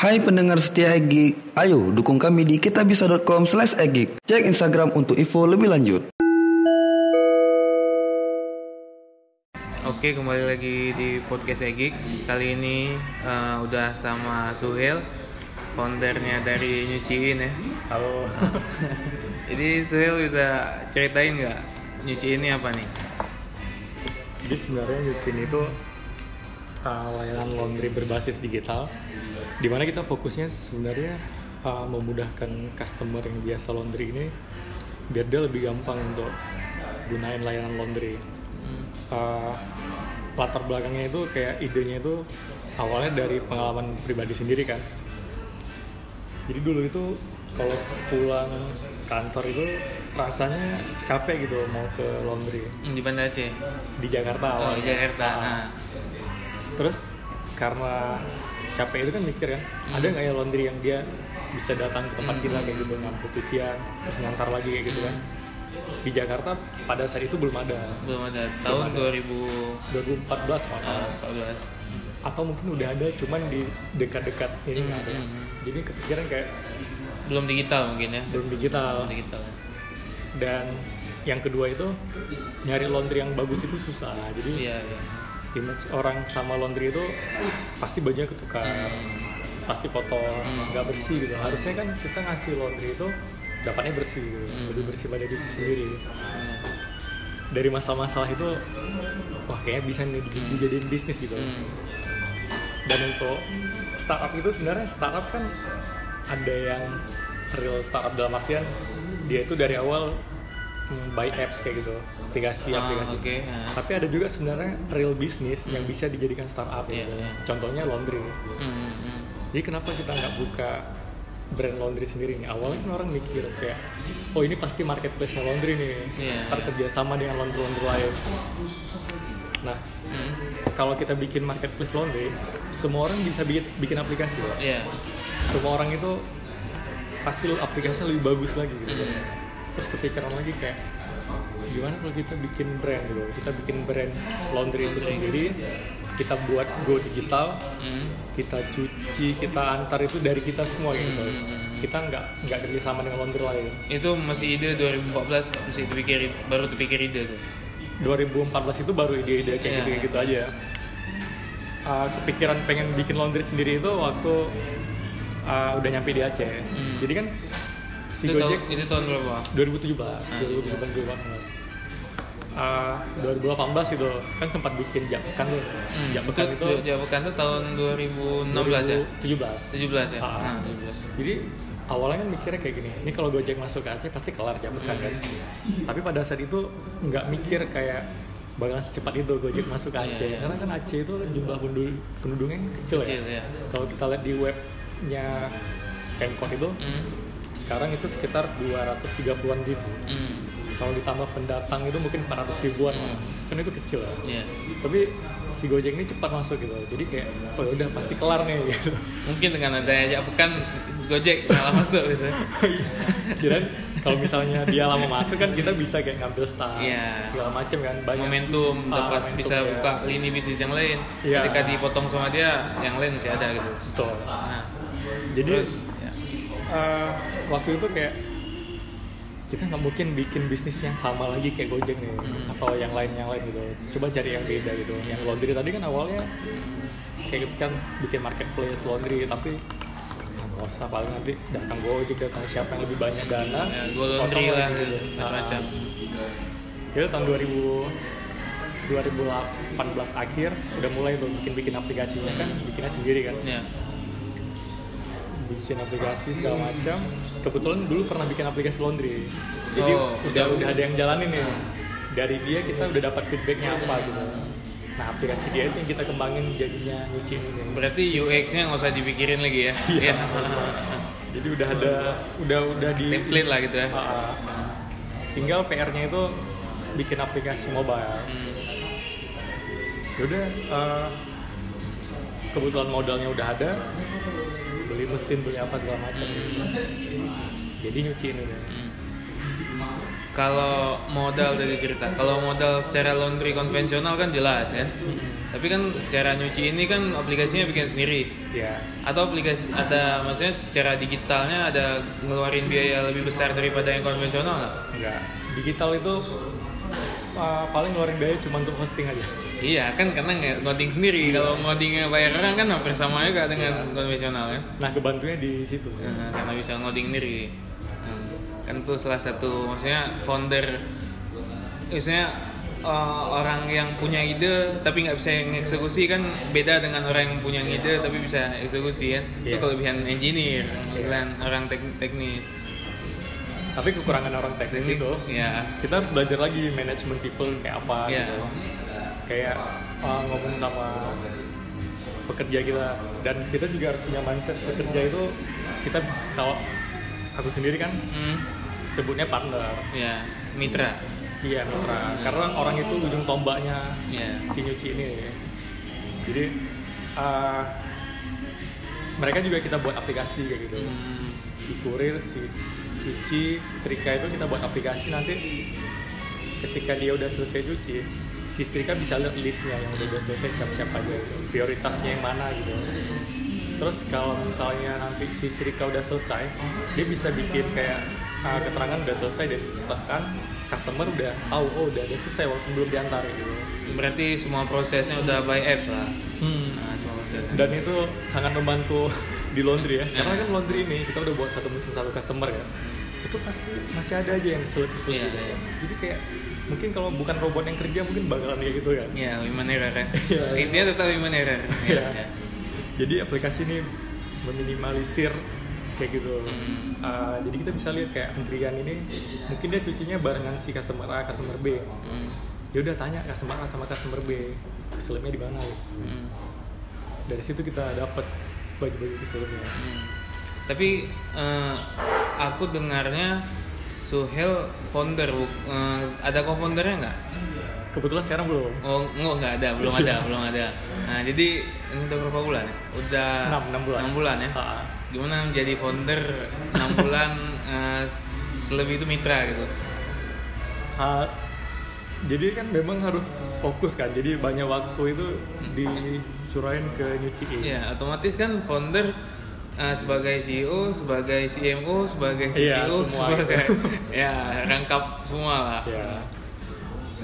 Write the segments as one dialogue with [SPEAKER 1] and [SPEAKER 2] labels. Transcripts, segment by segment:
[SPEAKER 1] Hai pendengar setia Egik, ayo dukung kami di kitabisa.com slash egik. Cek Instagram untuk info lebih lanjut.
[SPEAKER 2] Oke kembali lagi di podcast Egik Kali ini eh, udah sama Suhel Foundernya dari Nyuciin ya
[SPEAKER 3] Halo.
[SPEAKER 2] Jadi Suhel bisa ceritain nggak Nyuci ini apa nih?
[SPEAKER 3] Jadi sebenarnya Yukin itu uh, layanan laundry berbasis digital, di mana kita fokusnya sebenarnya uh, memudahkan customer yang biasa laundry ini biar dia lebih gampang untuk gunain layanan laundry. Uh, latar belakangnya itu kayak idenya itu awalnya dari pengalaman pribadi sendiri kan. Jadi dulu itu kalau pulang kantor itu rasanya capek gitu mau ke laundry
[SPEAKER 2] Hmm, Di Banda Aceh
[SPEAKER 3] di Jakarta
[SPEAKER 2] Oh
[SPEAKER 3] awalnya.
[SPEAKER 2] di Jakarta
[SPEAKER 3] Ah.
[SPEAKER 2] nah.
[SPEAKER 3] Terus karena capek itu kan mikir kan, ada nggak ya laundry yang dia bisa datang ke tempat kita kayak gitu ngangkut cucian, terus ngantar lagi kayak gitu kan. Di Jakarta pada saat itu belum ada.
[SPEAKER 2] Belum ada Tahun
[SPEAKER 3] ada.
[SPEAKER 2] 2014
[SPEAKER 3] 2014 masalah. Atau mungkin udah ada, cuman di dekat-dekat ini nggak ada.
[SPEAKER 2] Hmm, hmm,
[SPEAKER 3] Jadi kepikiran kayak
[SPEAKER 2] Belum digital mungkin ya
[SPEAKER 3] belum digital.
[SPEAKER 2] Belum digital
[SPEAKER 3] Dan yang kedua itu nyari laundry yang bagus itu susah. Jadi
[SPEAKER 2] Iya iya
[SPEAKER 3] image orang sama laundry itu pasti bajunya ketukar pasti kotor
[SPEAKER 2] Hmm.
[SPEAKER 3] nggak bersih gitu harusnya kan kita ngasih laundry itu dapatnya bersih gitu
[SPEAKER 2] Hmm.
[SPEAKER 3] lebih bersih pada diri sendiri dari masalah-masalah itu wah kayaknya bisa nih di- dijadiin bisnis gitu
[SPEAKER 2] Hmm.
[SPEAKER 3] dan untuk startup itu sebenarnya startup kan ada yang real startup dalam artian dia itu dari awal mm, buy apps kayak gitu aplikasi
[SPEAKER 2] Ah,
[SPEAKER 3] aplikasi
[SPEAKER 2] oke. Ah.
[SPEAKER 3] tapi ada juga sebenarnya real bisnis yang bisa dijadikan startup
[SPEAKER 2] Iya,
[SPEAKER 3] gitu
[SPEAKER 2] iya.
[SPEAKER 3] contohnya laundry
[SPEAKER 2] Hmm, hmm.
[SPEAKER 3] jadi kenapa kita nggak buka brand laundry sendiri nih awalnya kan orang mikir kayak oh ini pasti marketplace laundry nih
[SPEAKER 2] Iya,
[SPEAKER 3] ntar
[SPEAKER 2] iya.
[SPEAKER 3] kerjasama dengan laundry laundry lain nah
[SPEAKER 2] Hmm.
[SPEAKER 3] kalau kita bikin marketplace laundry semua orang bisa bikin, bikin aplikasi loh
[SPEAKER 2] Iya
[SPEAKER 3] semua orang itu pasti aplikasinya lebih bagus lagi gitu
[SPEAKER 2] Hmm.
[SPEAKER 3] Terus kepikiran lagi kayak gimana kalau kita bikin brand gitu kita bikin brand laundry itu sendiri kita buat go digital
[SPEAKER 2] Hmm.
[SPEAKER 3] kita cuci kita antar itu dari kita semua gitu
[SPEAKER 2] Hmm.
[SPEAKER 3] kita nggak nggak kerjasama dengan laundry lain
[SPEAKER 2] Itu masih ide 2014 Masih dipikir Baru dipikir ide tuh
[SPEAKER 3] 2014 itu baru ide-ide kayak
[SPEAKER 2] Iya.
[SPEAKER 3] gitu gitu aja Uh, kepikiran pengen bikin laundry sendiri itu waktu uh, udah nyampe di Aceh
[SPEAKER 2] Hmm.
[SPEAKER 3] jadi kan si
[SPEAKER 2] itu, tahun,
[SPEAKER 3] Gojek
[SPEAKER 2] itu tahun berapa?
[SPEAKER 3] 2017
[SPEAKER 2] Ah,
[SPEAKER 3] 2017 2018 Uh, 2018 itu kan sempat bikin Japekan tuh
[SPEAKER 2] Hmm,
[SPEAKER 3] Japekan
[SPEAKER 2] itu,
[SPEAKER 3] itu
[SPEAKER 2] Jawaban tuh tahun 2016 ya?
[SPEAKER 3] 2017
[SPEAKER 2] 17 ya?
[SPEAKER 3] Ah.
[SPEAKER 2] Ah, 17
[SPEAKER 3] jadi awalnya kan mikirnya kayak gini ini kalau Gojek masuk ke Aceh pasti kelar Japekan kan
[SPEAKER 2] Hmm.
[SPEAKER 3] tapi pada saat itu nggak mikir kayak bakalan secepat itu Gojek masuk ke
[SPEAKER 2] Iya,
[SPEAKER 3] Aceh
[SPEAKER 2] iya.
[SPEAKER 3] karena kan Aceh itu jumlah penduduk penduduknya kecil,
[SPEAKER 2] Kecil,
[SPEAKER 3] ya
[SPEAKER 2] ya.
[SPEAKER 3] kalau kita lihat di webnya Pemkot itu
[SPEAKER 2] Hmm.
[SPEAKER 3] Sekarang itu sekitar 230-an ribu.
[SPEAKER 2] Hmm.
[SPEAKER 3] kalau ditambah pendatang itu mungkin 400 ribuan. Lah. kan itu kecil ya.
[SPEAKER 2] Iya.
[SPEAKER 3] tapi si Gojek ini cepat masuk gitu. Jadi kayak oh ya udah pasti kelar nih gitu.
[SPEAKER 2] Mungkin dengan adanya Jawaban Gojek malah masuk gitu.
[SPEAKER 3] Kirain kalau misalnya dia lama masuk kan kita bisa kayak ngambil staff
[SPEAKER 2] Iya.
[SPEAKER 3] segala macam kan. Banyak.
[SPEAKER 2] Momentum
[SPEAKER 3] Ah,
[SPEAKER 2] dapat
[SPEAKER 3] momentum,
[SPEAKER 2] bisa
[SPEAKER 3] ya.
[SPEAKER 2] buka lini bisnis yang lain.
[SPEAKER 3] Iya.
[SPEAKER 2] Ketika dipotong sama dia Yang lain masih ada gitu.
[SPEAKER 3] Betul.
[SPEAKER 2] Nah,
[SPEAKER 3] jadi
[SPEAKER 2] terus
[SPEAKER 3] eh, waktu itu kayak kita nggak mungkin bikin bisnis yang sama lagi kayak Gojek nih
[SPEAKER 2] Hmm.
[SPEAKER 3] atau yang lain yang lain gitu coba cari yang beda gitu yang laundry tadi kan awalnya kayak kita kan bikin marketplace laundry tapi ya nggak usah paling nanti datang Gojek datang siapa yang lebih banyak dana
[SPEAKER 2] Ya, Go Laundry lah,
[SPEAKER 3] gitu. Nah, jadi tahun 2000 2018 akhir udah mulai tuh bikin bikin aplikasinya kan bikinnya sendiri kan
[SPEAKER 2] Ya.
[SPEAKER 3] Bikin aplikasi segala macam kebetulan dulu pernah bikin aplikasi laundry jadi
[SPEAKER 2] Oh,
[SPEAKER 3] udah
[SPEAKER 2] udah.
[SPEAKER 3] ada yang jalanin nih dari dia kita udah dapat feedbacknya apa gitu nah aplikasi dia itu yang kita kembangin jadinya nyuci ini
[SPEAKER 2] Berarti UX-nya nggak usah dipikirin lagi ya?
[SPEAKER 3] Iya.
[SPEAKER 2] Iya.
[SPEAKER 3] jadi udah ada udah udah di
[SPEAKER 2] Template lah gitu ya.
[SPEAKER 3] Ah. tinggal PR-nya itu bikin aplikasi mobile
[SPEAKER 2] Hmm.
[SPEAKER 3] udah eh, kebetulan modalnya udah ada beli mesin beli apa segala macam.
[SPEAKER 2] Hmm.
[SPEAKER 3] jadi nyuci ini deh
[SPEAKER 2] Hmm. kalau modal dari cerita kalau modal secara laundry konvensional kan jelas kan? Tapi kan secara nyuci ini kan aplikasinya bikin sendiri.
[SPEAKER 3] Ya.
[SPEAKER 2] Atau aplikasi ada maksudnya secara digitalnya ada ngeluarin biaya lebih besar daripada yang konvensional nggak?
[SPEAKER 3] enggak digital itu uh, paling ngeluarin biaya cuma untuk hosting aja
[SPEAKER 2] Iya kan karena nge- ngoding sendiri. Kalau ngodingnya bayar orang kan hampir sama juga dengan konvensional kan
[SPEAKER 3] nah kebantunya di situ sih.
[SPEAKER 2] Nah, karena bisa ngoding sendiri. Hmm, kan tuh salah satu maksudnya founder maksudnya uh, orang yang punya ide tapi nggak bisa eksekusi kan beda dengan orang yang punya ide tapi bisa eksekusi kan itu
[SPEAKER 3] Iya.
[SPEAKER 2] kelebihan engineer kelebihan orang tek- teknis.
[SPEAKER 3] Tapi kekurangan orang teknis itu
[SPEAKER 2] ya
[SPEAKER 3] kita harus belajar lagi management people kayak apa
[SPEAKER 2] Iya.
[SPEAKER 3] gitu kayak uh, ngomong sama pekerja kita. Dan kita juga harus punya mindset pekerja itu kita kalau aku sendiri kan
[SPEAKER 2] hmm,
[SPEAKER 3] sebutnya partner.
[SPEAKER 2] Ya mitra.
[SPEAKER 3] Iya mitra. Karena orang itu ujung tombaknya
[SPEAKER 2] ya
[SPEAKER 3] si nyuci ini. Jadi uh, mereka juga kita buat aplikasi kayak gitu.
[SPEAKER 2] Hmm,
[SPEAKER 3] si kurir si cuci setrika itu kita buat aplikasi nanti ketika dia udah selesai cuci si setrika bisa lihat listnya yang udah, udah selesai siapa-siapa aja gitu. prioritasnya yang mana gitu. Terus kalau misalnya nanti si setrika udah selesai dia bisa bikin kayak uh, keterangan udah selesai dan tekan customer udah tahu oh udah, udah selesai walaupun belum diantar gitu.
[SPEAKER 2] Berarti semua prosesnya udah by apps lah?
[SPEAKER 3] Hmm.
[SPEAKER 2] nah,
[SPEAKER 3] dan itu sangat membantu di laundry ya. Karena kan laundry ini kita udah buat satu mesin satu customer ya itu pasti masih ada aja yang kesulit
[SPEAKER 2] Iya,
[SPEAKER 3] gitu.
[SPEAKER 2] iya.
[SPEAKER 3] jadi kayak mungkin kalau bukan robot yang kerja mungkin bakalan kayak gitu kan
[SPEAKER 2] ya human error kan
[SPEAKER 3] Iya.
[SPEAKER 2] intinya tetap human error
[SPEAKER 3] Iya.
[SPEAKER 2] ya, ya.
[SPEAKER 3] jadi aplikasi ini meminimalisir kayak gitu
[SPEAKER 2] Hmm.
[SPEAKER 3] Uh, jadi kita bisa lihat kayak antrian ini mungkin dia cucinya barengan si customer A customer B
[SPEAKER 2] Hmm,
[SPEAKER 3] ya udah tanya customer A sama customer B keselipnya di mana gitu.
[SPEAKER 2] hmm.
[SPEAKER 3] dari situ kita dapat baju-baju keselipnya
[SPEAKER 2] Hmm. Tapi eh, aku dengarnya Suhel founder, eh, ada co-foundernya nggak?
[SPEAKER 3] kebetulan sekarang belum
[SPEAKER 2] Oh, nggak nggak ada, belum ada, belum ada. Nah, jadi ini udah berapa bulan ya? Udah
[SPEAKER 3] Enam, enam bulan.
[SPEAKER 2] enam bulan ya.
[SPEAKER 3] Ah.
[SPEAKER 2] Gimana menjadi founder 6 bulan eh, selebih itu mitra gitu?
[SPEAKER 3] Ah, jadi kan memang harus fokus kan jadi banyak waktu itu dicurahin ke nyuci
[SPEAKER 2] Iya, otomatis kan founder eh, sebagai CEO, sebagai CMO, sebagai
[SPEAKER 3] Iya,
[SPEAKER 2] CTO,
[SPEAKER 3] semua
[SPEAKER 2] sebagai ya rangkap semua lah.
[SPEAKER 3] Ya.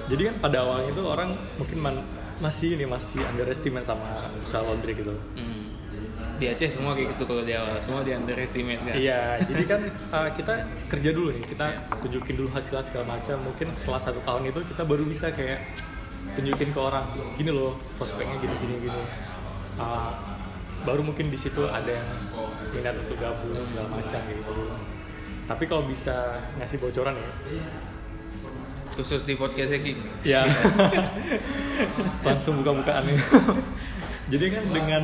[SPEAKER 3] Jadi kan pada awalnya itu orang mungkin man- masih ini masih underestimate sama usaha laundry gitu.
[SPEAKER 2] Hmm. Di Aceh semua kayak gitu kalau di awal, semua di underestimate kan.
[SPEAKER 3] Iya, jadi kan uh, kita kerja dulu nih, kita tunjukin dulu hasil segala macam. Mungkin setelah satu tahun itu kita baru bisa kayak tunjukin ke orang, gini loh prospeknya gini gini gini. Uh, baru mungkin di situ ada yang minat untuk gabung segala macam gitu. Tapi kalau bisa ngasih bocoran ya,
[SPEAKER 2] Khusus di podcast Egi.
[SPEAKER 3] ya langsung buka-bukaan nih. Jadi kan dengan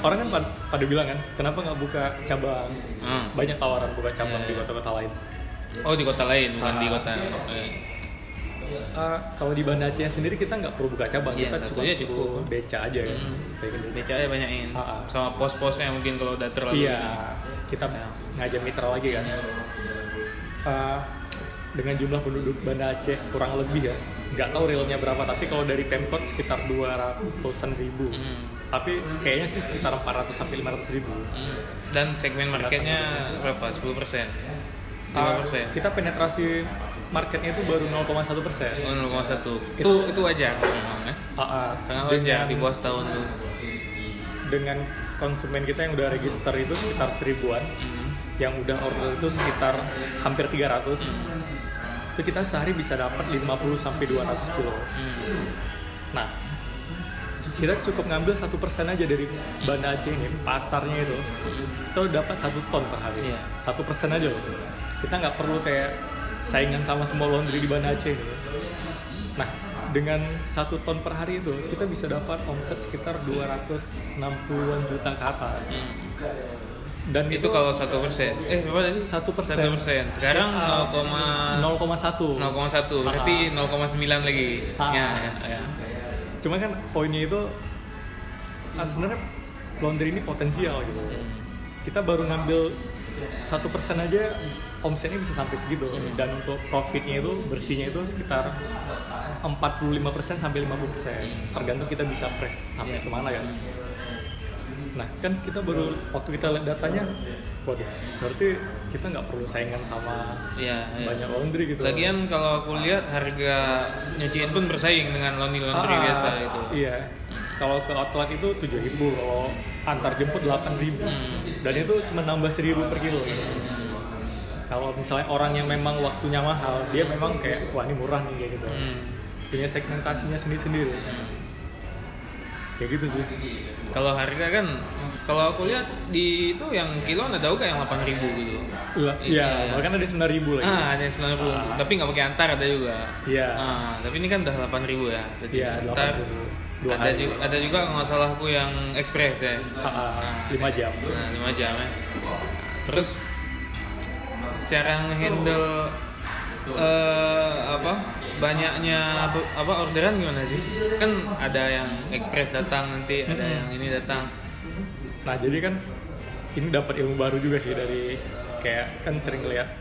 [SPEAKER 3] orang kan pad- pada bilang kan, kenapa nggak buka cabang?
[SPEAKER 2] Hmm.
[SPEAKER 3] Banyak tawaran buka cabang
[SPEAKER 2] Iya,
[SPEAKER 3] di
[SPEAKER 2] iya.
[SPEAKER 3] kota-kota lain.
[SPEAKER 2] Oh di kota lain, bukan di
[SPEAKER 3] Ah.
[SPEAKER 2] kota. Oke.
[SPEAKER 3] Uh, kalau di Banda Aceh sendiri kita nggak perlu buka cabang,
[SPEAKER 2] Iya,
[SPEAKER 3] kita
[SPEAKER 2] aja
[SPEAKER 3] perlu
[SPEAKER 2] cukup.
[SPEAKER 3] beca aja ya.
[SPEAKER 2] Hmm.
[SPEAKER 3] Kayak gitu.
[SPEAKER 2] BCA ya banyakin.
[SPEAKER 3] Ah, ah.
[SPEAKER 2] Sama pos-posnya mungkin kalau udah terlalu.
[SPEAKER 3] Iya,
[SPEAKER 2] ini.
[SPEAKER 3] kita
[SPEAKER 2] Ya.
[SPEAKER 3] ngajak mitra lagi kan. Uh, dengan jumlah penduduk Banda Aceh kurang lebih ya, nggak tahu realnya berapa, tapi kalau dari Pemkot sekitar 200-an ribu.
[SPEAKER 2] Hmm.
[SPEAKER 3] Tapi kayaknya sih sekitar 400 sampai 500 ribu.
[SPEAKER 2] Hmm. Dan segmen marketnya berapa? 10 persen. 5
[SPEAKER 3] Uh,
[SPEAKER 2] persen.
[SPEAKER 3] kita penetrasi marketnya itu baru 0,1 persen.
[SPEAKER 2] Oh 0,1. Itu itu wajar memang ya.
[SPEAKER 3] Ah, ah.
[SPEAKER 2] Sangat wajar di bawah setahun tuh.
[SPEAKER 3] dengan konsumen kita yang udah register itu sekitar seribuan
[SPEAKER 2] Hmm.
[SPEAKER 3] yang udah order itu sekitar hampir 300 itu kita sehari bisa dapat 50 sampai 200 kilo
[SPEAKER 2] Hmm.
[SPEAKER 3] nah kita cukup ngambil satu persen aja dari Banda Aceh ini pasarnya itu kita udah dapat satu ton per hari
[SPEAKER 2] Iya.
[SPEAKER 3] satu persen aja loh kita nggak perlu kayak saingan sama semua laundry di Banda Aceh ini nah dengan satu ton per hari itu kita bisa dapat omset sekitar 260-an juta ke atas
[SPEAKER 2] Hmm.
[SPEAKER 3] dan
[SPEAKER 2] Itu kalau satu persen. Eh berapa tadi?
[SPEAKER 3] satu persen
[SPEAKER 2] Satu persen. Sekarang
[SPEAKER 3] Ah,
[SPEAKER 2] 0,1
[SPEAKER 3] 0,1
[SPEAKER 2] berarti 0,9 lagi.
[SPEAKER 3] Ah.
[SPEAKER 2] Ya, ya, ya.
[SPEAKER 3] cuma kan poinnya itu ah, sebenarnya laundry ini potensial gitu
[SPEAKER 2] Hmm.
[SPEAKER 3] kita baru ngambil satu persen aja omsetnya bisa sampai segitu dan untuk profitnya itu bersihnya itu sekitar 45% sampai 50% tergantung kita bisa press sampai
[SPEAKER 2] Iya.
[SPEAKER 3] semana ya nah kan kita baru waktu kita lihat datanya waduh berarti kita nggak perlu saingan sama
[SPEAKER 2] Iya, iya.
[SPEAKER 3] banyak laundry gitu
[SPEAKER 2] Lagian kalau aku lihat harga nyuciin pun bersaing dengan laundry laundry
[SPEAKER 3] Ah,
[SPEAKER 2] biasa itu.
[SPEAKER 3] Iya. Kalau ke outlet itu 7000 kalau antar jemput 8000
[SPEAKER 2] Hmm.
[SPEAKER 3] Dan itu cuma nambah 1000 per kilo. Kalau misalnya orang yang memang waktunya mahal, dia memang kayak wah ini murah nih kayak gitu.
[SPEAKER 2] Hmm.
[SPEAKER 3] Punya segmentasinya sendiri-sendiri. Kayak gitu sih.
[SPEAKER 2] Kalau harga kan, kalau aku lihat di itu yang kilo ada tahu yang 8000 gitu.
[SPEAKER 3] Lah,
[SPEAKER 2] Iya.
[SPEAKER 3] Iya, bahkan ada 9000 lagi.
[SPEAKER 2] Ah, ada yang 90
[SPEAKER 3] Ah.
[SPEAKER 2] tapi nggak pakai antar ada juga.
[SPEAKER 3] Iya.
[SPEAKER 2] Ah, tapi ini kan udah 8000 ya. Jadi
[SPEAKER 3] Iya,
[SPEAKER 2] antar
[SPEAKER 3] 80.000. Dua
[SPEAKER 2] ada
[SPEAKER 3] hari.
[SPEAKER 2] juga ada juga nggak salah aku yang express ya.
[SPEAKER 3] Ah, ah, 5 jam.
[SPEAKER 2] Nah, 5 jam ya. Terus cara ngehandle eh apa banyaknya apa orderan gimana sih? Kan ada yang express datang nanti, ada yang ini datang.
[SPEAKER 3] Nah jadi kan ini dapat ilmu baru juga sih dari kayak kan sering lihat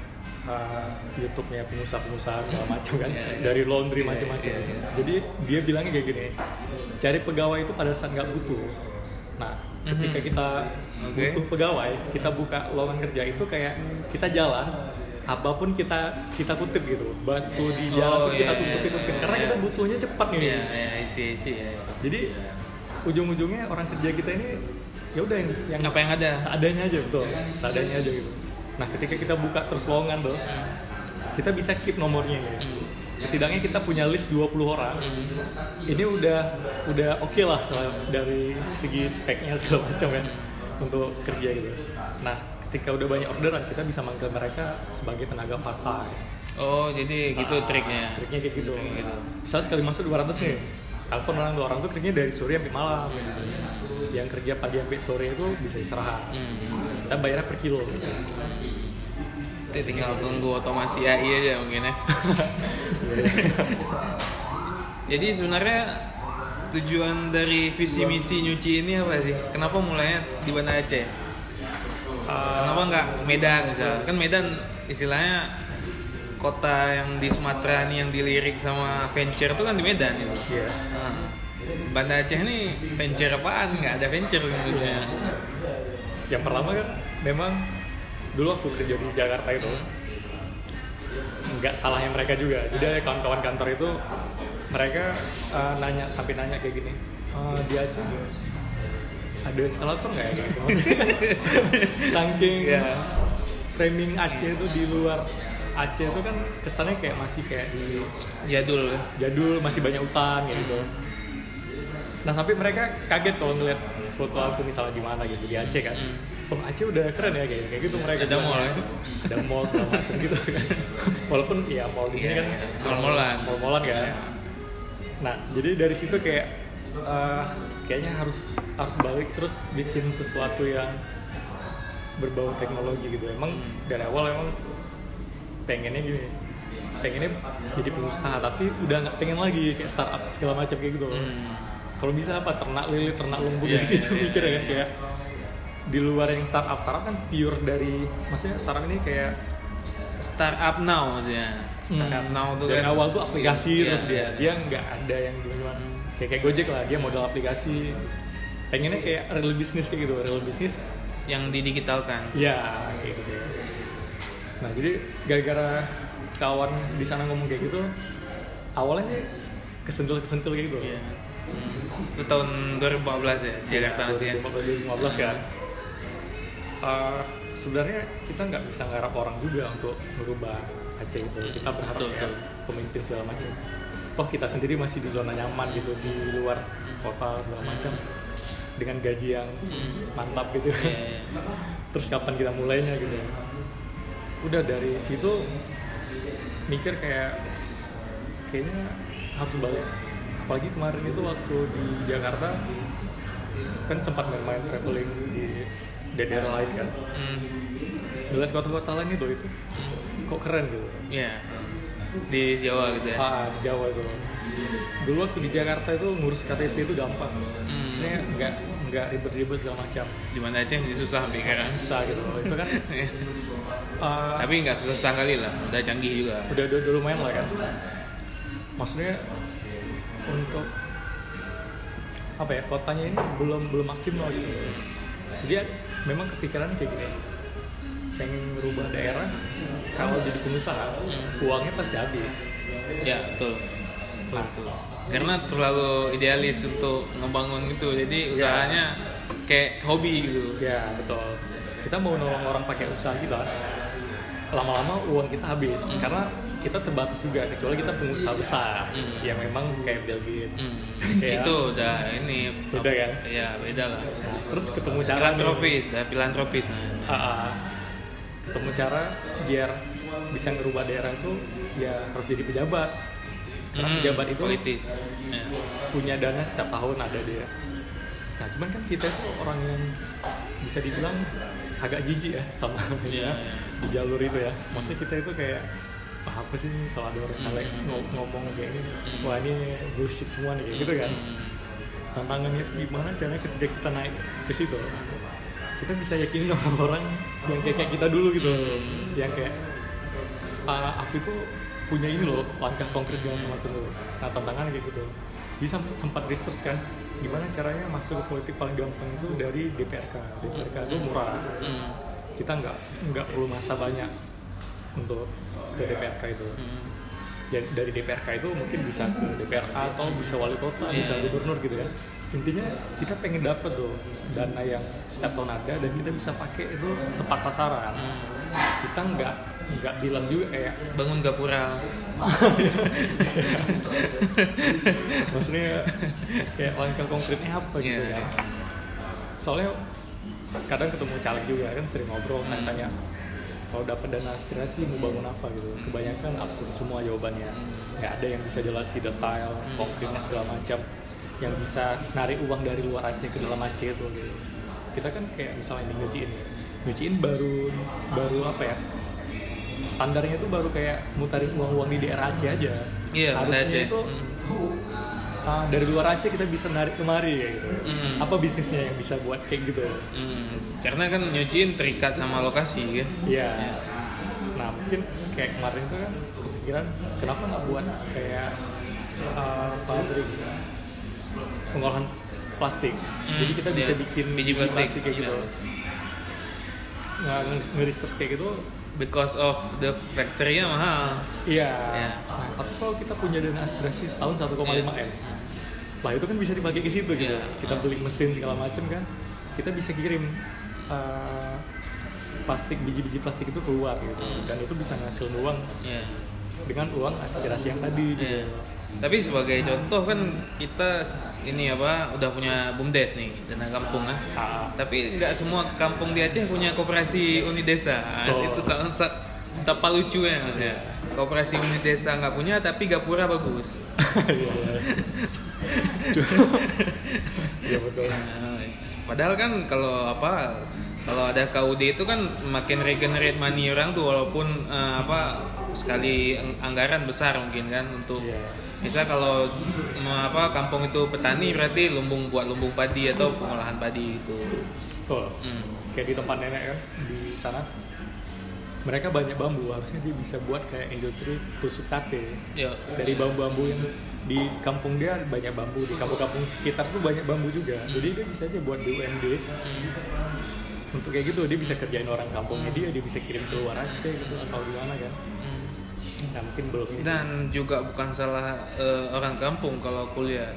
[SPEAKER 3] uh, YouTube-nya pengusaha-pengusaha segala macam kan dari laundry macam-macam. Jadi dia bilangnya kayak gini, cari pegawai itu pada saat nggak butuh. Nah ketika
[SPEAKER 2] Mhm.
[SPEAKER 3] kita
[SPEAKER 2] Oke.
[SPEAKER 3] butuh pegawai, kita buka lowongan kerja itu kayak kita jalan apa pun kita kita kutip gitu batu di jalan
[SPEAKER 2] Oh,
[SPEAKER 3] pun kita kutip kutip karena
[SPEAKER 2] iya.
[SPEAKER 3] kita butuhnya cepat nih
[SPEAKER 2] Iya, ya, isi isi ya.
[SPEAKER 3] jadi ujung-ujungnya orang kerja kita ini ya udah yang, yang
[SPEAKER 2] Apa yang ada?
[SPEAKER 3] seadanya aja betul seadanya aja gitu nah ketika kita buka terus lowongan tuh kita bisa keep nomornya nih
[SPEAKER 2] Hmm.
[SPEAKER 3] Setidaknya kita punya list 20 orang. Ini udah udah oke lah sel- dari segi speknya segala macam kan untuk kerja gitu. Nah ketika udah banyak orderan kita bisa manggil mereka sebagai tenaga part time
[SPEAKER 2] Oh, jadi gitu triknya.
[SPEAKER 3] triknya kayak gitu.
[SPEAKER 2] Triknya gitu.
[SPEAKER 3] misalnya sekali masuk 200 nih telepon orang dua orang tuh kerjanya dari sore sampai malam. Yang kerja pagi sampai sore itu bisa istirahat.
[SPEAKER 2] Hmm.
[SPEAKER 3] kita bayarnya per kilo.
[SPEAKER 2] Nanti tinggal tunggu otomasi AI aja mungkin ya. Jadi sebenarnya tujuan dari visi misi nyuci ini apa sih? Kenapa mulainya di Banda Aceh? Kenapa nggak Medan misal? Kan Medan istilahnya kota yang di Sumatera nih yang dilirik sama venture itu kan di Medan itu. Nah, Banda Aceh ini venture apaan? Nggak ada venture menurutnya.
[SPEAKER 3] yang pertama kan memang dulu waktu kerja di Jakarta itu nggak salahnya mereka juga jadi ada kawan-kawan kantor itu mereka uh, nanya sampai nanya kayak gini "Eh, di Aceh ada eskalator nggak ya gitu saking
[SPEAKER 2] Iya.
[SPEAKER 3] framing Aceh itu di luar Aceh itu kan kesannya kayak masih kayak di
[SPEAKER 2] Jadul ya.
[SPEAKER 3] jadul masih banyak hutan kayak gitu nah sampai mereka kaget kalau ngeliat foto aku misalnya di mana gitu di Aceh kan
[SPEAKER 2] Hmm.
[SPEAKER 3] Oh Aceh udah keren ya kayak kayak gitu mereka
[SPEAKER 2] Ada mall ya?
[SPEAKER 3] ada mall segala macam gitu kan walaupun ya mall di sini
[SPEAKER 2] Iya,
[SPEAKER 3] kan
[SPEAKER 2] iya. Mall-mallan.
[SPEAKER 3] mall-mallan kan nah jadi dari situ kayak eh, kayaknya harus harus balik terus bikin sesuatu yang berbau teknologi gitu emang
[SPEAKER 2] Hmm.
[SPEAKER 3] dari awal emang pengennya gini pengennya jadi pengusaha tapi udah nggak pengen lagi kayak startup segala macam kayak gitu
[SPEAKER 2] Hmm.
[SPEAKER 3] kalau bisa apa ternak lele ternak lembu
[SPEAKER 2] Iya,
[SPEAKER 3] gitu
[SPEAKER 2] iya,
[SPEAKER 3] mikir
[SPEAKER 2] iya,
[SPEAKER 3] kan kayak di luar yang startup startup kan pure dari maksudnya startup ini kayak
[SPEAKER 2] Startup now maksudnya. Startup
[SPEAKER 3] hmm,
[SPEAKER 2] now tuh
[SPEAKER 3] dari
[SPEAKER 2] kan
[SPEAKER 3] awal tuh aplikasi
[SPEAKER 2] Iya,
[SPEAKER 3] terus dia
[SPEAKER 2] iya.
[SPEAKER 3] dia nggak ada yang gimana kayak kayak Gojek lah dia modal aplikasi pengennya kayak real bisnis kayak gitu real bisnis
[SPEAKER 2] yang didigitalkan.
[SPEAKER 3] ya kayak gitu nah jadi gara-gara kawan di sana ngomong kayak gitu awalnya sih kesentil kesentil kayak gitu
[SPEAKER 2] Iya. Hmm. Itu tahun 2014 ya, Jakarta masih kan.
[SPEAKER 3] 2015 kan Eh, sebenarnya kita nggak bisa ngarap orang juga untuk merubah Aceh itu kita berharap
[SPEAKER 2] Betul,
[SPEAKER 3] ya
[SPEAKER 2] betul.
[SPEAKER 3] pemimpin segala macam toh kita sendiri masih di zona nyaman gitu di luar kota segala macam dengan gaji yang
[SPEAKER 2] Hmm.
[SPEAKER 3] mantap gitu
[SPEAKER 2] Iya, iya.
[SPEAKER 3] terus kapan kita mulainya gitu udah dari situ mikir kayak kayaknya harus balik apalagi kemarin itu waktu di Jakarta kan sempat main-main traveling di daerah lain kan?
[SPEAKER 2] Hmm.
[SPEAKER 3] melihat kota-kota lain itu itu kok keren gitu.
[SPEAKER 2] Iya. Di Jawa gitu ya.
[SPEAKER 3] ah di Jawa itu. Dulu waktu di Jakarta itu ngurus KTP itu gampang.
[SPEAKER 2] Hmm.
[SPEAKER 3] maksudnya nggak nggak ribet-ribet segala macam.
[SPEAKER 2] Di mana aja masih susah sampai sekarang
[SPEAKER 3] susah gitu. Itu kan? Uh,
[SPEAKER 2] tapi nggak susah kali lah. Udah canggih juga.
[SPEAKER 3] Udah, udah, udah lumayan lah kan. Maksudnya untuk apa ya kotanya ini belum belum maksimal gitu dia memang kepikiran kayak gini pengen merubah daerah kalau jadi pengusaha
[SPEAKER 2] Hmm.
[SPEAKER 3] uangnya pasti habis
[SPEAKER 2] ya betul betul, betul. karena terlalu idealis untuk ngebangun gitu jadi usahanya kayak hobi gitu
[SPEAKER 3] ya betul kita mau nolong orang pakai usaha kita lama-lama uang kita habis
[SPEAKER 2] Hmm.
[SPEAKER 3] karena kita terbatas juga kecuali kita pengusaha besar
[SPEAKER 2] Hmm.
[SPEAKER 3] yang memang kayak Bill Gates
[SPEAKER 2] Hmm,
[SPEAKER 3] Kayak-
[SPEAKER 2] itu udah ini
[SPEAKER 3] Beda kan?
[SPEAKER 2] Iya beda lah.
[SPEAKER 3] Terus ketemu cara.
[SPEAKER 2] Filantropis, dah filantropis. Nah.
[SPEAKER 3] Ah, ah. ketemu cara biar bisa ngerubah daerah itu ya harus jadi pejabat karena
[SPEAKER 2] Hmm,
[SPEAKER 3] pejabat itu
[SPEAKER 2] politis. Ya.
[SPEAKER 3] punya dana setiap tahun ada dia nah cuman kan kita itu orang yang bisa dibilang agak jijik ya sama
[SPEAKER 2] Iya,
[SPEAKER 3] ya,
[SPEAKER 2] iya.
[SPEAKER 3] di jalur itu ya maksudnya kita itu kayak "Ah, apa sih kalau ada orang caleg
[SPEAKER 2] Hmm.
[SPEAKER 3] ngo- ngomong kayak ini
[SPEAKER 2] Hmm.
[SPEAKER 3] wah ini bullshit semua nih kayak gitu kan
[SPEAKER 2] Hmm.
[SPEAKER 3] Tantangannya itu gimana caranya ketika kita naik ke situ kita bisa yakinin orang-orang yang kayak, kayak kita dulu gitu
[SPEAKER 2] Hmm.
[SPEAKER 3] yang kayak "Ah, aku itu punya ini loh langkah konkret segala semacam tuh nah tantangan kayak gitu bisa sempat research kan gimana caranya masuk ke politik paling gampang itu dari DPRK DPRK itu murah
[SPEAKER 2] Hmm.
[SPEAKER 3] kita nggak nggak perlu masa banyak untuk ke DPRK itu
[SPEAKER 2] Hmm.
[SPEAKER 3] Dari DPRK itu mungkin bisa ke DPRA atau bisa wali kota,
[SPEAKER 2] Iya.
[SPEAKER 3] bisa gubernur gitu kan. Intinya kita pengen dapat tuh dana yang setiap tahun ada dan kita bisa pakai itu tepat sasaran.
[SPEAKER 2] Hmm.
[SPEAKER 3] Kita nggak nggak bilang juga kayak
[SPEAKER 2] Bangun gapura.
[SPEAKER 3] maksudnya kayak langkah konkretnya apa gitu
[SPEAKER 2] Iya.
[SPEAKER 3] kan. Soalnya kadang ketemu caleg juga kan sering ngobrol
[SPEAKER 2] Hmm.
[SPEAKER 3] tanya kalau dapat dana aspirasi mau bangun apa gitu. Kebanyakan absurd semua jawabannya. Nggak ada yang bisa jelasin detail
[SPEAKER 2] Hmm.
[SPEAKER 3] konkretnya segala macam yang bisa narik uang dari luar Aceh ke dalam Aceh itu gitu. Kita kan kayak misalnya ini nyuciin nyuciin baru baru apa ya? Standarnya itu baru kayak mutarin uang-uang di daerah Aceh aja.
[SPEAKER 2] Iya,
[SPEAKER 3] harusnya
[SPEAKER 2] Aceh.
[SPEAKER 3] itu ah, dari luar Aceh kita bisa narik kemari kayak gitu
[SPEAKER 2] Hmm.
[SPEAKER 3] apa bisnisnya yang bisa buat kayak gitu
[SPEAKER 2] Hmm. Karena kan nyuciin terikat sama lokasi kan.
[SPEAKER 3] Iya. Nah mungkin kayak kemarin tuh kan kepikiran kenapa nggak buat kayak uh, pabrik pengolahan plastik.
[SPEAKER 2] Hmm,
[SPEAKER 3] Jadi kita bisa
[SPEAKER 2] iya.
[SPEAKER 3] bikin
[SPEAKER 2] Biji plastik,
[SPEAKER 3] kayak gitu.
[SPEAKER 2] iya.
[SPEAKER 3] Nah, nge-research kayak gitu,
[SPEAKER 2] Because of the factory-nya mahal.
[SPEAKER 3] iya. Nah, tapi kalau kita punya dana aspirasi setahun 1,5
[SPEAKER 2] Iya.
[SPEAKER 3] m, lah itu kan bisa dipakai ke situ gitu.
[SPEAKER 2] Iya.
[SPEAKER 3] Kita beli mesin segala macam kan, kita bisa kirim uh, plastik biji-biji plastik itu keluar gitu,
[SPEAKER 2] Hmm.
[SPEAKER 3] dan itu bisa ngasilin uang
[SPEAKER 2] Iya.
[SPEAKER 3] Dengan uang aspirasi yang tadi gitu.
[SPEAKER 2] Iya. Tapi sebagai contoh kan kita ini apa udah punya bumdes nih dana kampung kan.
[SPEAKER 3] Ah,
[SPEAKER 2] Tapi nggak semua kampung di Aceh punya koperasi unit desa. Ah,
[SPEAKER 3] Betul.
[SPEAKER 2] Itu sangat sa- tapa lucu ya maksudnya. Koperasi unit desa nggak punya tapi gapura bagus.
[SPEAKER 3] iya, iya. Iya betul.
[SPEAKER 2] Nah, Padahal kan kalau apa kalau ada KUD itu kan makin regenerate money orang tuh walaupun eh, apa sekali ang- anggaran besar mungkin kan untuk
[SPEAKER 3] Iya.
[SPEAKER 2] misal kalau apa kampung itu petani berarti lumbung buat lumbung padi atau pengolahan padi itu.
[SPEAKER 3] Betul.
[SPEAKER 2] Hmm.
[SPEAKER 3] Kayak di tempat nenek kan di sana mereka banyak bambu harusnya dia bisa buat kayak industri tusuk sate
[SPEAKER 2] Ya.
[SPEAKER 3] dari bambu-bambu yang di kampung dia banyak bambu di kampung-kampung sekitar tuh banyak bambu juga jadi dia bisa aja buat BUMD
[SPEAKER 2] Hmm.
[SPEAKER 3] Untuk kayak gitu dia bisa kerjain orang kampungnya dia dia bisa kirim ke luar Aceh gitu atau di mana kan
[SPEAKER 2] Hmm.
[SPEAKER 3] nah mungkin belum ini
[SPEAKER 2] Dan juga bukan salah eh, orang kampung kalau aku lihat.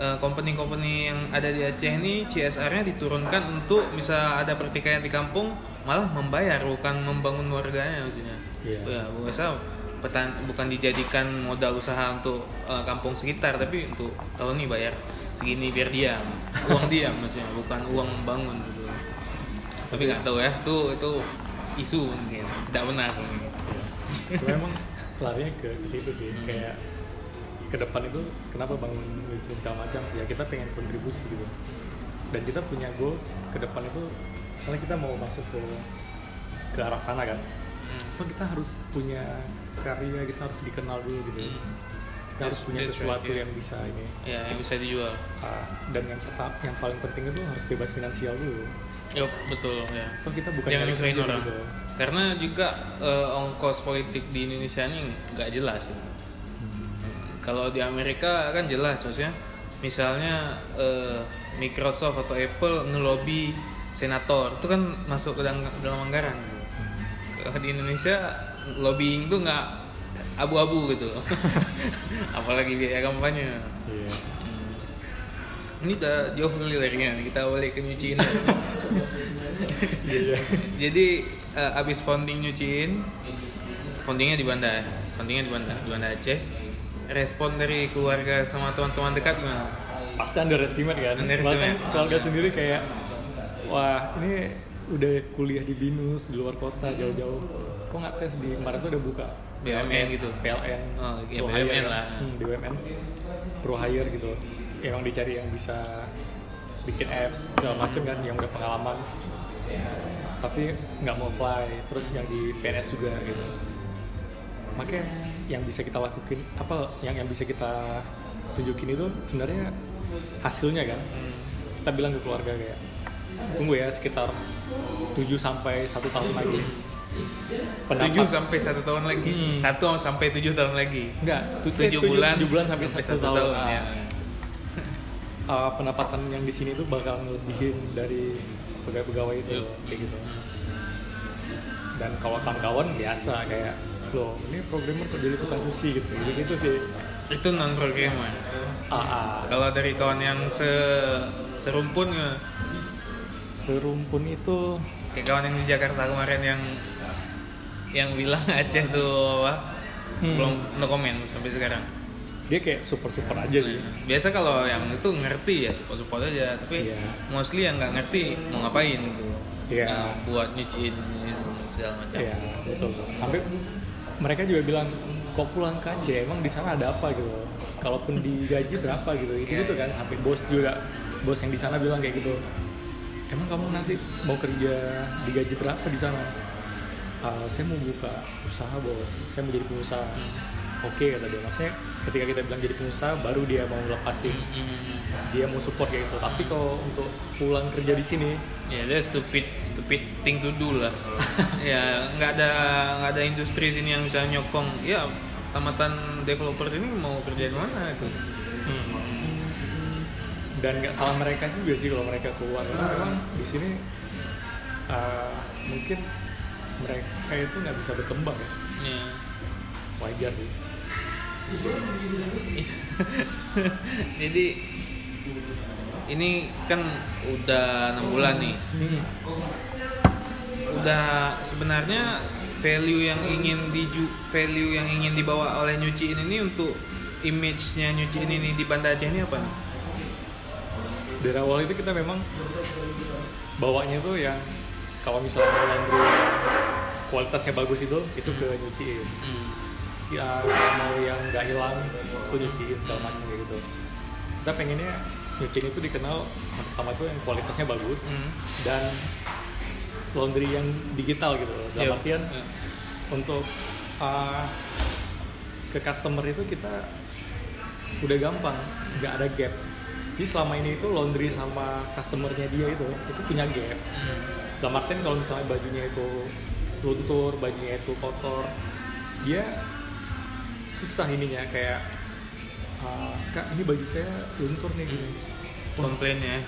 [SPEAKER 2] Eh, company-company yang ada di Aceh ini CSR-nya diturunkan untuk bisa ada pertikaian di kampung malah membayar bukan membangun warganya maksudnya.
[SPEAKER 3] Iya.
[SPEAKER 2] Ya, biasa petan bukan dijadikan modal usaha untuk eh, kampung sekitar tapi untuk tahun ini bayar segini biar diam. Uang diam maksudnya bukan uang membangun gitu. Tapi nggak tahu ya, itu itu isu mungkin tidak benar mungkin.
[SPEAKER 3] Cuma emang larinya ke, ke situ sih kayak ke depan itu kenapa bangun YouTube segala macam? Ya kita pengen kontribusi gitu. Dan kita punya goal ke depan itu misalnya kita mau masuk ke ke arah sana kan
[SPEAKER 2] Hmm.
[SPEAKER 3] so kita harus punya karya kita harus dikenal dulu gitu. Kita harus punya
[SPEAKER 2] right,
[SPEAKER 3] sesuatu
[SPEAKER 2] yeah.
[SPEAKER 3] yang bisa ini.
[SPEAKER 2] Ya yang bisa dijual.
[SPEAKER 3] Ah, dan yang tetap yang paling penting itu harus bebas finansial dulu
[SPEAKER 2] Yup, betul ya.
[SPEAKER 3] Toh kita bukan
[SPEAKER 2] jangan
[SPEAKER 3] nyari
[SPEAKER 2] nyusahin orang.
[SPEAKER 3] gitu
[SPEAKER 2] karena juga eh, ongkos politik di Indonesia ini nggak jelas ya. kalau di Amerika kan jelas maksudnya. Misalnya eh, Microsoft atau Apple ngelobi senator itu kan masuk ke dalam, dalam anggaran. Kalau di Indonesia lobbying tuh nggak abu-abu gitu apalagi biaya kampanye.
[SPEAKER 3] Iya
[SPEAKER 2] ini udah jauh liriknya kita balik ke nyuciin
[SPEAKER 3] iya.
[SPEAKER 2] Jadi eh, abis founding nyuciin foundingnya di Banda ya foundingnya di Banda di Banda Aceh. Respon dari keluarga sama teman-teman dekat gimana?
[SPEAKER 3] Pasti underestimate kan?
[SPEAKER 2] Underestimate.
[SPEAKER 3] bahkan keluarga sendiri kayak wah ini udah kuliah di binus di luar kota jauh-jauh. Kok nggak tes di kemarin tuh udah buka
[SPEAKER 2] BUMN gitu.
[SPEAKER 3] PLN
[SPEAKER 2] Oh, ya, BUMN lah.
[SPEAKER 3] hmm, BUMN pro hire gitu emang dicari yang bisa bikin apps segala macem kan yang udah pengalaman. Tapi nggak mau apply terus yang di PNS juga gitu. Makanya yang bisa kita lakukan apa yang yang bisa kita tunjukin itu sebenarnya hasilnya kan.
[SPEAKER 2] Hmm.
[SPEAKER 3] kita bilang ke keluarga kayak tunggu ya sekitar 7 sampai satu tahun lagi.
[SPEAKER 2] Tujuh sampai satu tahun lagi?
[SPEAKER 3] Hmm.
[SPEAKER 2] satu sampai tujuh tahun lagi?
[SPEAKER 3] Enggak tu-
[SPEAKER 2] tujuh bulan
[SPEAKER 3] tujuh bulan sampai, satu, tahun, Ah,
[SPEAKER 2] ya.
[SPEAKER 3] Uh, pendapatan yang di sini tuh bakal ngelebihin dari pegawai-pegawai itu
[SPEAKER 2] Yep.
[SPEAKER 3] kayak gitu dan kalau kawan-kawan biasa kayak loh ini programmer kok jadi tukang cuci gitu gitu gitu sih
[SPEAKER 2] itu non programmer
[SPEAKER 3] ah, ah.
[SPEAKER 2] kalau dari kawan yang se serumpun ya,
[SPEAKER 3] serumpun itu
[SPEAKER 2] kayak kawan yang di Jakarta kemarin yang yang bilang Aceh tuh apa
[SPEAKER 3] Hmm.
[SPEAKER 2] belum no comment sampai sekarang
[SPEAKER 3] dia kayak super super aja sih.
[SPEAKER 2] Biasa kalau yang itu ngerti ya support support aja. Tapi
[SPEAKER 3] Iya.
[SPEAKER 2] mostly yang nggak ngerti mau ngapain gitu.
[SPEAKER 3] Iya.
[SPEAKER 2] Nah, buat nyuciin segala macam.
[SPEAKER 3] Iya betul. Sampai mereka juga bilang kok pulang ke Aceh? Emang di sana ada apa gitu? Kalaupun digaji berapa gitu? Itu gitu kan sampai bos juga bos yang di sana bilang kayak gitu. Emang kamu nanti mau kerja digaji berapa di sana? "Ah, saya mau buka usaha bos. Saya mau jadi pengusaha oke kata dia. Maksudnya ketika kita bilang jadi pengusaha baru dia mau lepasin
[SPEAKER 2] Hmm.
[SPEAKER 3] dia mau support kayak gitu. Tapi kalau untuk pulang kerja di sini
[SPEAKER 2] ya dia stupid stupid thing to do lah. Ya nggak ada nggak ada industri sini yang bisa nyokong. Ya tamatan developer sini mau kerja di mana itu?
[SPEAKER 3] Dan nggak salah mereka juga sih kalau mereka keluar. Karena memang di sini uh, mungkin mereka itu nggak bisa berkembang ya.
[SPEAKER 2] Ya.
[SPEAKER 3] wajar sih
[SPEAKER 2] jadi ini kan udah enam bulan nih udah sebenarnya value yang ingin diju value yang ingin dibawa oleh nyuciin ini untuk image-nya nyuciin ini di Banda Aceh ini apa nih?
[SPEAKER 3] dari awal itu kita memang bawanya tuh yang kalau misalnya laundry kualitasnya bagus itu itu ke nyuciin
[SPEAKER 2] Hmm.
[SPEAKER 3] Ya mau yang nggak hilang itu nyuciin segala macam gitu kita pengennya nyuciin itu dikenal pertama tuh yang kualitasnya bagus
[SPEAKER 2] Hmm.
[SPEAKER 3] dan laundry yang digital gitu loh. dalam
[SPEAKER 2] Yep.
[SPEAKER 3] artian
[SPEAKER 2] Ya.
[SPEAKER 3] untuk uh, ke customer itu kita udah gampang nggak ada gap jadi selama ini itu laundry sama customernya dia itu itu punya gap
[SPEAKER 2] Hmm.
[SPEAKER 3] dalam artian kalau misalnya bajunya itu luntur bajunya itu kotor dia susah ininya kayak "Ah, kak ini baju saya luntur nih gini Wah,
[SPEAKER 2] komplainnya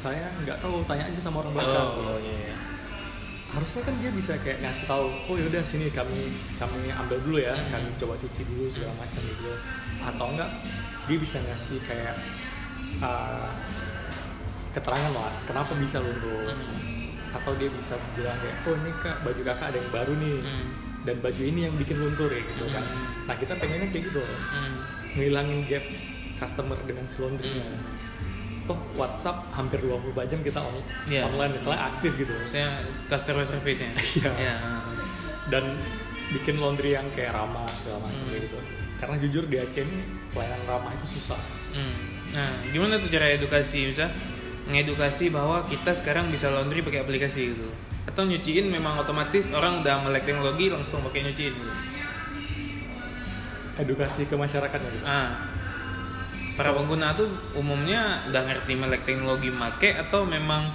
[SPEAKER 3] saya nggak tahu tanya aja sama orang belakang.
[SPEAKER 2] Oh iya
[SPEAKER 3] harusnya kan dia bisa kayak ngasih tahu oh yaudah sini kami kami ambil dulu ya kami coba cuci dulu segala macam gitu. Atau enggak dia bisa ngasih kayak uh, keterangan lah kenapa bisa luntur. Atau dia bisa bilang kayak oh ini kak baju kakak ada yang baru nih.
[SPEAKER 2] Hmm.
[SPEAKER 3] Dan baju ini yang bikin luntur ya gitu kan nah kita pengennya kayak gitu
[SPEAKER 2] Hmm.
[SPEAKER 3] ngilangin gap customer dengan si laundry-nya toh WhatsApp hampir 24 jam kita on-
[SPEAKER 2] Iya.
[SPEAKER 3] online misalnya aktif gitu
[SPEAKER 2] saya customer service-nya
[SPEAKER 3] Iya.
[SPEAKER 2] ya.
[SPEAKER 3] dan bikin laundry yang kayak ramah segala macam
[SPEAKER 2] Hmm.
[SPEAKER 3] kayak gitu karena jujur di Aceh ini pelayanan ramah itu susah
[SPEAKER 2] Hmm. Nah, gimana tuh cara edukasi bisa ngedukasi bahwa kita sekarang bisa laundry pakai aplikasi gitu? Atau nyuciin memang otomatis orang udah melek teknologi langsung pakai nyuciin gitu?
[SPEAKER 3] edukasi ke masyarakatnya gitu.
[SPEAKER 2] Ah. Para pengguna tuh umumnya udah ngerti melek teknologi make atau memang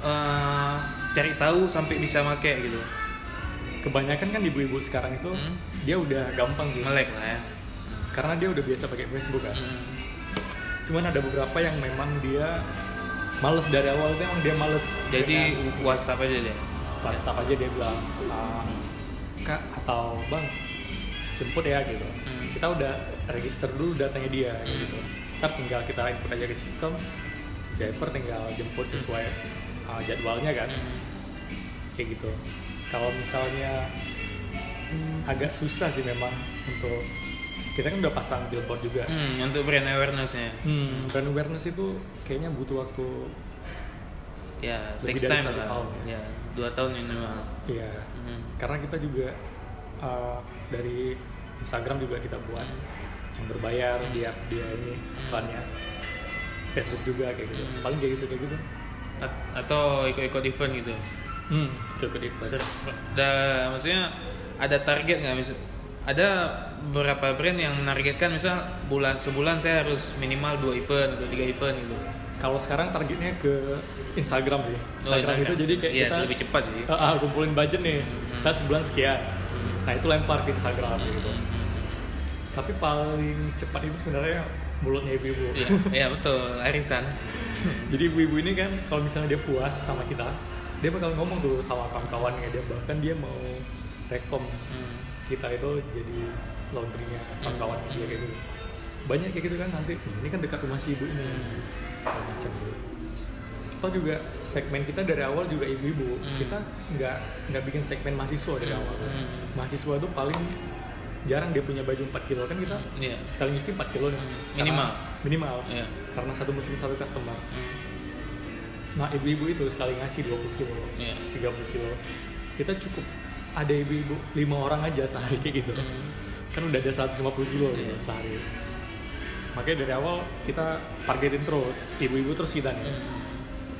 [SPEAKER 2] eh, cari tahu sampai bisa make gitu.
[SPEAKER 3] Kebanyakan kan ibu-ibu sekarang itu
[SPEAKER 2] Hmm.
[SPEAKER 3] dia udah gampang sih.
[SPEAKER 2] Melek lah ya.
[SPEAKER 3] Karena dia udah biasa pakai Facebook kan.
[SPEAKER 2] Hmm.
[SPEAKER 3] Cuman ada beberapa yang memang dia males dari awal itu emang dia males.
[SPEAKER 2] Jadi
[SPEAKER 3] Dengan
[SPEAKER 2] WhatsApp aja deh.
[SPEAKER 3] WhatsApp aja dia bilang "Ah, kak atau bang jemput ya gitu.
[SPEAKER 2] Hmm.
[SPEAKER 3] Kita udah register dulu datanya dia
[SPEAKER 2] Hmm.
[SPEAKER 3] gitu. Ntar tinggal kita input aja ke sistem. Si driver tinggal jemput sesuai uh, jadwalnya kan.
[SPEAKER 2] Hmm.
[SPEAKER 3] kayak gitu kalau misalnya hmm, agak susah sih memang untuk kita kan udah pasang billboard juga
[SPEAKER 2] Hmm, untuk brand awarenessnya.
[SPEAKER 3] hmm, brand awareness itu kayaknya butuh waktu
[SPEAKER 2] Ya,
[SPEAKER 3] Lebih
[SPEAKER 2] takes
[SPEAKER 3] dari
[SPEAKER 2] time
[SPEAKER 3] satu
[SPEAKER 2] lah.
[SPEAKER 3] tahun,
[SPEAKER 2] Ya, dua tahun minimal.
[SPEAKER 3] ya
[SPEAKER 2] Hmm.
[SPEAKER 3] karena kita juga uh, dari Instagram juga kita buat yang berbayar
[SPEAKER 2] Hmm.
[SPEAKER 3] dia dia ini
[SPEAKER 2] Hmm.
[SPEAKER 3] iklannya Facebook juga kayak gitu
[SPEAKER 2] Hmm.
[SPEAKER 3] paling kayak gitu kayak gitu
[SPEAKER 2] A- atau ikut-ikut event gitu.
[SPEAKER 3] hmm cukup event
[SPEAKER 2] Ser- Da, maksudnya ada target nggak? Ada beberapa brand yang menargetkan misal bulan sebulan saya harus minimal dua event atau tiga event gitu.
[SPEAKER 3] kalau sekarang targetnya ke Instagram sih Instagram itu jadi kayak
[SPEAKER 2] Iya,
[SPEAKER 3] kita
[SPEAKER 2] lebih cepat sih.
[SPEAKER 3] Ah, ah, kumpulin budget nih, saya sebulan sekian. Nah itu lempar ke Instagram gitu. Tapi paling cepat itu sebenarnya mulutnya ibu-ibu.
[SPEAKER 2] Iya, iya betul, arisan.
[SPEAKER 3] Jadi ibu-ibu ini kan kalau misalnya dia puas sama kita, dia bakal ngomong tuh sama kawan-kawannya dia bahkan dia mau rekom
[SPEAKER 2] Hmm.
[SPEAKER 3] Kita itu jadi laundrynya kawan-kawannya dia kayak gitu. Banyak kayak gitu kan nanti ini kan dekat rumah si ibu ini macam gitu. Atau juga segmen kita dari awal juga ibu-ibu.
[SPEAKER 2] Hmm.
[SPEAKER 3] Kita nggak nggak bikin segmen mahasiswa dari awal.
[SPEAKER 2] Hmm.
[SPEAKER 3] Mahasiswa tuh paling jarang dia punya baju 4 kilo kan kita
[SPEAKER 2] Iya.
[SPEAKER 3] sekali nyuci 4 kilo nih.
[SPEAKER 2] Hmm. Minimal.
[SPEAKER 3] Karena- minimal.
[SPEAKER 2] Iya.
[SPEAKER 3] Karena satu mesin satu customer.
[SPEAKER 2] Hmm.
[SPEAKER 3] Nah ibu-ibu itu sekali ngasih 20 kilo,
[SPEAKER 2] Iya.
[SPEAKER 3] 30 kilo, kita cukup ada ibu-ibu lima orang aja sehari kayak gitu.
[SPEAKER 2] Hmm.
[SPEAKER 3] Kan udah ada 150 kilo gitu
[SPEAKER 2] Iya.
[SPEAKER 3] sehari. Makanya dari awal kita targetin terus, ibu-ibu terus kita nih.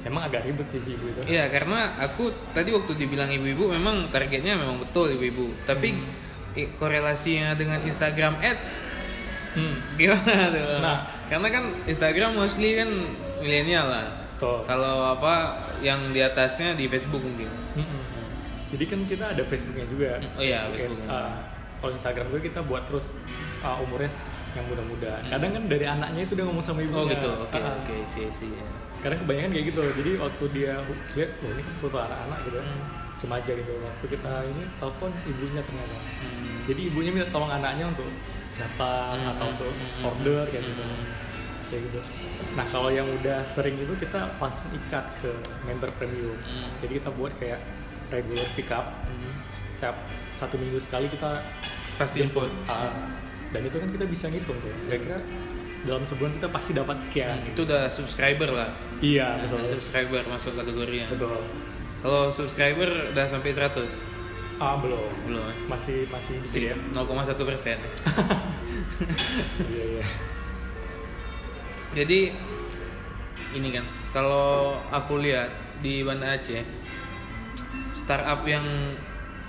[SPEAKER 3] Emang agak ribet sih ibu itu.
[SPEAKER 2] Iya, karena aku tadi waktu dibilang ibu-ibu memang targetnya memang betul ibu-ibu. Tapi i- korelasinya dengan Instagram Ads
[SPEAKER 3] Hmm.
[SPEAKER 2] gimana tuh?
[SPEAKER 3] Nah.
[SPEAKER 2] karena kan Instagram mostly kan milenial lah. Kalau apa yang di atasnya di Facebook mungkin.
[SPEAKER 3] Mm-mm. Jadi kan kita ada Facebooknya juga.
[SPEAKER 2] Oh iya,
[SPEAKER 3] Oke,
[SPEAKER 2] Facebook.
[SPEAKER 3] uh, kalau Instagram gue kita buat terus uh, umurnya yang muda-muda.
[SPEAKER 2] Hmm.
[SPEAKER 3] Kadang kan dari anaknya itu udah ngomong sama ibunya.
[SPEAKER 2] Oh gitu. Oke,
[SPEAKER 3] Ah,
[SPEAKER 2] oke, sih sih.
[SPEAKER 3] Kadang kebanyakan kayak gitu. Jadi waktu dia lihat, oh ini kan foto anak-anak gitu.
[SPEAKER 2] Hmm.
[SPEAKER 3] Cuma aja gitu. Waktu kita ini telepon ibunya ternyata.
[SPEAKER 2] Hmm.
[SPEAKER 3] Jadi ibunya minta tolong anaknya untuk daftar
[SPEAKER 2] Hmm,
[SPEAKER 3] atau
[SPEAKER 2] hmm,
[SPEAKER 3] untuk
[SPEAKER 2] hmm,
[SPEAKER 3] order kayak gitu.
[SPEAKER 2] Hmm.
[SPEAKER 3] Kayak gitu. Nah kalau yang udah sering itu kita langsung ikat ke member premium.
[SPEAKER 2] Hmm.
[SPEAKER 3] Jadi kita buat kayak regular pickup
[SPEAKER 2] Hmm.
[SPEAKER 3] setiap satu minggu sekali kita
[SPEAKER 2] Pasti input.
[SPEAKER 3] ah, dan itu kan kita bisa ngitung tuh kira-kira dalam sebulan kita pasti dapat sekian
[SPEAKER 2] Itu udah subscriber lah.
[SPEAKER 3] iya
[SPEAKER 2] Nah,
[SPEAKER 3] betul
[SPEAKER 2] subscriber masuk kategorinya.
[SPEAKER 3] betul
[SPEAKER 2] Kalau subscriber udah sampai 100
[SPEAKER 3] ah belum
[SPEAKER 2] belum ya?
[SPEAKER 3] masih masih bisa ya
[SPEAKER 2] 0,1 persen.
[SPEAKER 3] iya iya
[SPEAKER 2] Jadi ini kan kalau aku lihat di Banda Aceh startup yang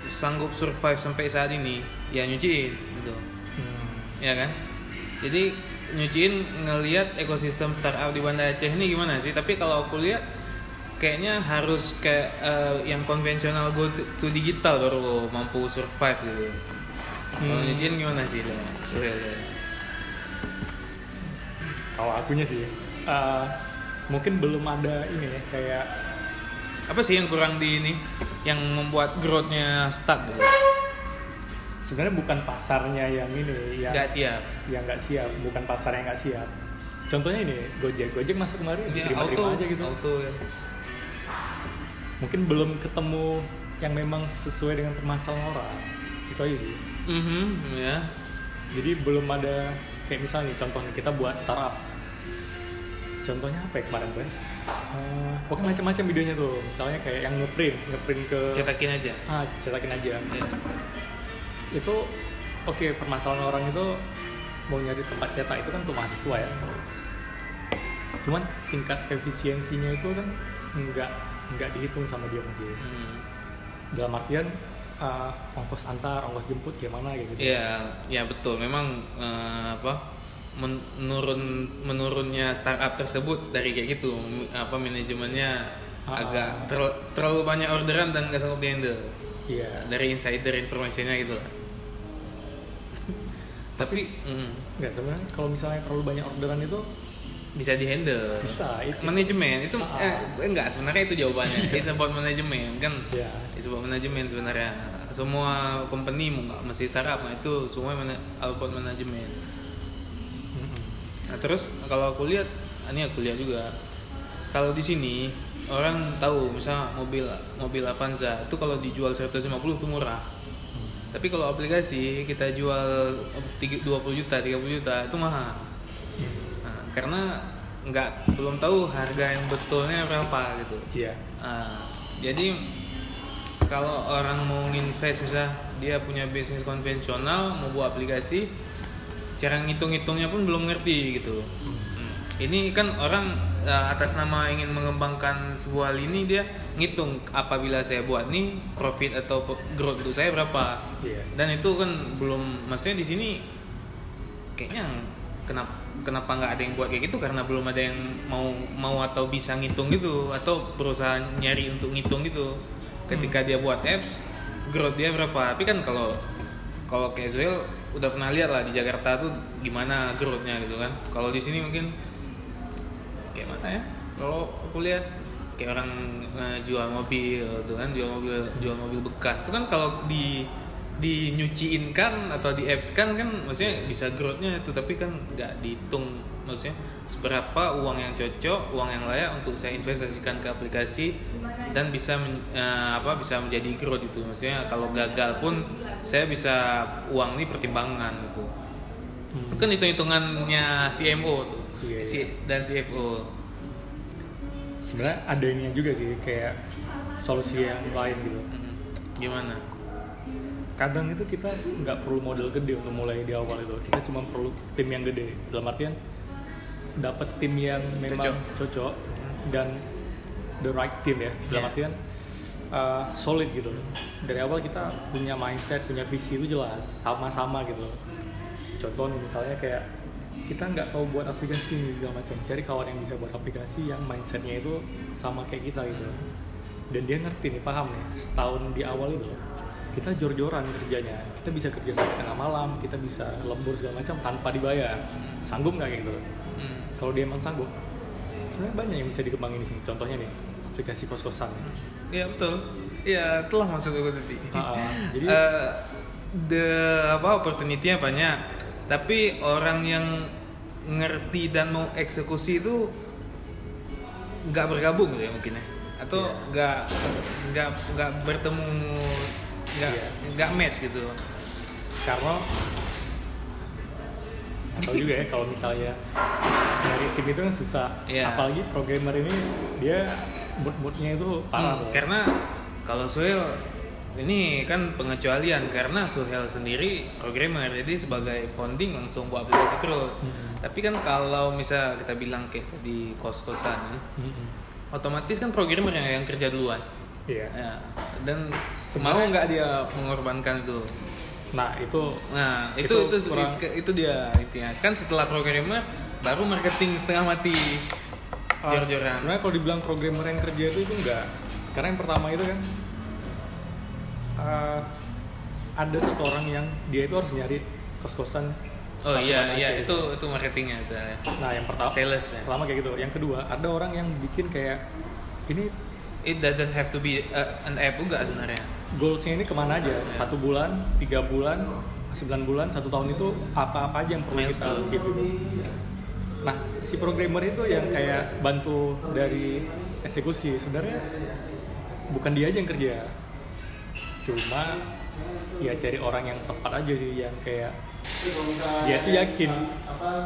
[SPEAKER 2] sanggup survive sampai saat ini ya nyuciin gitu.
[SPEAKER 3] Hmm,
[SPEAKER 2] ya kan? Jadi nyuciin ngelihat ekosistem startup di Banda Aceh ini gimana sih? Tapi kalau aku lihat kayaknya harus kayak eh, yang konvensional go to, to digital baru mampu survive gitu. Kalau
[SPEAKER 3] Hmm.
[SPEAKER 2] nyuciin gimana sih Le?
[SPEAKER 3] kalau akunya sih ah, mungkin belum ada ini ya kayak
[SPEAKER 2] apa sih yang kurang di ini? Yang membuat growth-nya stuck gitu
[SPEAKER 3] sebenarnya bukan pasarnya yang ini yang
[SPEAKER 2] nggak siap.
[SPEAKER 3] yang nggak siap. Bukan pasar yang nggak siap. Contohnya ini Gojek. Gojek masuk kemarin.
[SPEAKER 2] Dia
[SPEAKER 3] terima
[SPEAKER 2] auto.
[SPEAKER 3] aja gitu.
[SPEAKER 2] Auto ya.
[SPEAKER 3] mungkin belum ketemu yang memang sesuai dengan permasalahan orang. Itu aja sih.
[SPEAKER 2] Mhm, ya.
[SPEAKER 3] Jadi belum ada kayak misalnya nih, contoh nih kita buat startup. Contohnya apa ya kemarin tuh ya? Eh, pokoknya macam-macam videonya tuh misalnya kayak yang ngeprint ngeprint ke
[SPEAKER 2] cetakin aja
[SPEAKER 3] ah cetakin aja
[SPEAKER 2] ya.
[SPEAKER 3] itu oke permasalahan orang itu mau nyari tempat cetak itu kan untuk mahasiswa ya cuman tingkat efisiensinya itu kan nggak nggak dihitung sama dia mungkin
[SPEAKER 2] Hmm.
[SPEAKER 3] dalam artian uh, ongkos antar ongkos jemput gimana gitu
[SPEAKER 2] Iya, ya betul. Memang eh, apa menurun menurunnya startup tersebut dari kayak gitu apa manajemennya
[SPEAKER 3] Ah.
[SPEAKER 2] agak terl- terlalu banyak orderan dan nggak sanggup dihandle
[SPEAKER 3] iya
[SPEAKER 2] dari insider informasinya gitu lah. Tapi mm,
[SPEAKER 3] nggak sebenarnya kalau misalnya terlalu banyak orderan itu
[SPEAKER 2] bisa dihandle.
[SPEAKER 3] bisa itu
[SPEAKER 2] Manajemen itu
[SPEAKER 3] Ah.
[SPEAKER 2] eh, enggak sebenarnya itu jawabannya. It's about manajemen kan.
[SPEAKER 3] ya
[SPEAKER 2] It's about manajemen sebenarnya. Semua company mau nggak mesti startup, nah itu semua mana- about manajemen. Nah terus kalau aku lihat, ini aku lihat juga, kalau di sini orang tahu misal mobil mobil Avanza itu kalau dijual 150 itu murah. Tapi kalau aplikasi kita jual tiga- 20 juta, 30 juta itu mahal. Nah, karena nggak belum tahu harga yang betulnya berapa gitu.
[SPEAKER 3] iya
[SPEAKER 2] Ah, jadi kalau orang mau invest misal dia punya bisnis konvensional mau buat aplikasi cara ngitung-ngitungnya pun belum ngerti gitu. Hmm. ini kan orang ah, atas nama ingin mengembangkan sebuah lini dia ngitung apabila saya buat nih profit atau growth untuk saya berapa.
[SPEAKER 3] Iya.
[SPEAKER 2] Dan itu kan belum maksudnya di sini kayaknya kenapa kenapa nggak ada yang buat kayak gitu? Karena belum ada yang mau mau atau bisa ngitung gitu atau berusaha nyari untuk ngitung gitu. Ketika dia buat apps growth dia berapa? Tapi kan kalau kalau Zoel udah pernah lihat lah di Jakarta tuh gimana growthnya gitu kan. Kalau di sini mungkin kayak mana ya? Kalau aku lihat kayak orang eh, jual mobil tuh kan jual mobil jual mobil bekas itu kan kalau di di nyuciin kan atau di apps kan kan maksudnya bisa growthnya itu tapi kan nggak dihitung. Maksudnya seberapa uang yang cocok uang yang layak untuk saya investasikan ke aplikasi dan bisa men- eh, apa bisa menjadi growth itu maksudnya kalau gagal pun saya bisa uang ini pertimbangan gitu.
[SPEAKER 3] Hmm.
[SPEAKER 2] kan hitung hitungannya CMO tuh
[SPEAKER 3] Iya,
[SPEAKER 2] si dan CFO
[SPEAKER 3] sebenarnya ada ini juga sih kayak solusi yang lain gitu.
[SPEAKER 2] Gimana?
[SPEAKER 3] Kadang itu kita nggak perlu modal gede untuk mulai di awal itu. Kita cuma perlu tim yang gede. Dalam artian dapat tim yang memang
[SPEAKER 2] Cocok.
[SPEAKER 3] cocok, dan the right team ya. Dalam
[SPEAKER 2] Yeah.
[SPEAKER 3] artian uh, solid gitu dari awal kita punya mindset punya visi itu jelas sama-sama gitu contoh nih, misalnya kayak kita nggak tahu buat aplikasi segala macam. Cari kawan yang bisa buat aplikasi yang mindsetnya itu sama kayak kita gitu dan dia ngerti nih paham nih setahun di awal itu kita jor-joran kerjanya. Kita bisa kerja sampai tengah malam kita bisa lembur segala macam tanpa dibayar. Sanggup nggak kayak gitu
[SPEAKER 2] Hmm.
[SPEAKER 3] kalau dia emang sanggup sebenarnya banyak yang bisa dikembangin di sini. Contohnya nih aplikasi kos-kosan
[SPEAKER 2] Iya betul. Iya telah masuk ke tadi.
[SPEAKER 3] Ah, ah. Jadi-
[SPEAKER 2] Eh, the apa opportunity-nya banyak, tapi orang yang ngerti dan mau eksekusi itu nggak bergabung gitu ya mungkin ya, atau
[SPEAKER 3] Iya.
[SPEAKER 2] nggak nggak nggak bertemu nggak nggak match gitu.
[SPEAKER 3] karena atau juga ya kalau misalnya dari tim itu kan susah
[SPEAKER 2] Iya.
[SPEAKER 3] apalagi programmer ini dia mood-moodnya itu parah
[SPEAKER 2] Hmm, karena kalau Suhel ini kan pengecualian karena Suhel sendiri programmer jadi sebagai founding langsung buat aplikasi terus.
[SPEAKER 3] Hmm.
[SPEAKER 2] Tapi kan kalau misal kita bilang kayak tadi kos-kosan,
[SPEAKER 3] Mm-mm.
[SPEAKER 2] otomatis kan programmer yang, yang kerja duluan.
[SPEAKER 3] iya
[SPEAKER 2] Ya, dan mau
[SPEAKER 3] Sebenarnya-
[SPEAKER 2] nggak dia mengorbankan itu?
[SPEAKER 3] Nah itu
[SPEAKER 2] Nah itu
[SPEAKER 3] Itu
[SPEAKER 2] itu
[SPEAKER 3] kurang-
[SPEAKER 2] itu, dia intinya. Kan setelah programmer baru marketing setengah mati.
[SPEAKER 3] uh,
[SPEAKER 2] Jor-joran.
[SPEAKER 3] sebenarnya kalau dibilang programmer yang kerja itu itu enggak karena yang pertama itu kan uh, ada satu orang yang dia itu harus nyari kos-kosan
[SPEAKER 2] Oh iya iya itu itu marketingnya misalnya.
[SPEAKER 3] nah yang pertama
[SPEAKER 2] Sales ya.
[SPEAKER 3] pertama kayak gitu yang kedua ada orang yang bikin kayak ini
[SPEAKER 2] It doesn't have to be uh, an app juga sebenarnya.
[SPEAKER 3] Goalsnya ini ke mana aja? Satu bulan tiga bulan sembilan bulan satu tahun itu apa-apa aja yang perlu kita achieve gitu. nah si programmer itu yang kayak bantu dari eksekusi sebenarnya bukan dia aja yang kerja. Cuma ya cari orang yang tepat aja sih yang kayak dia tuh yakin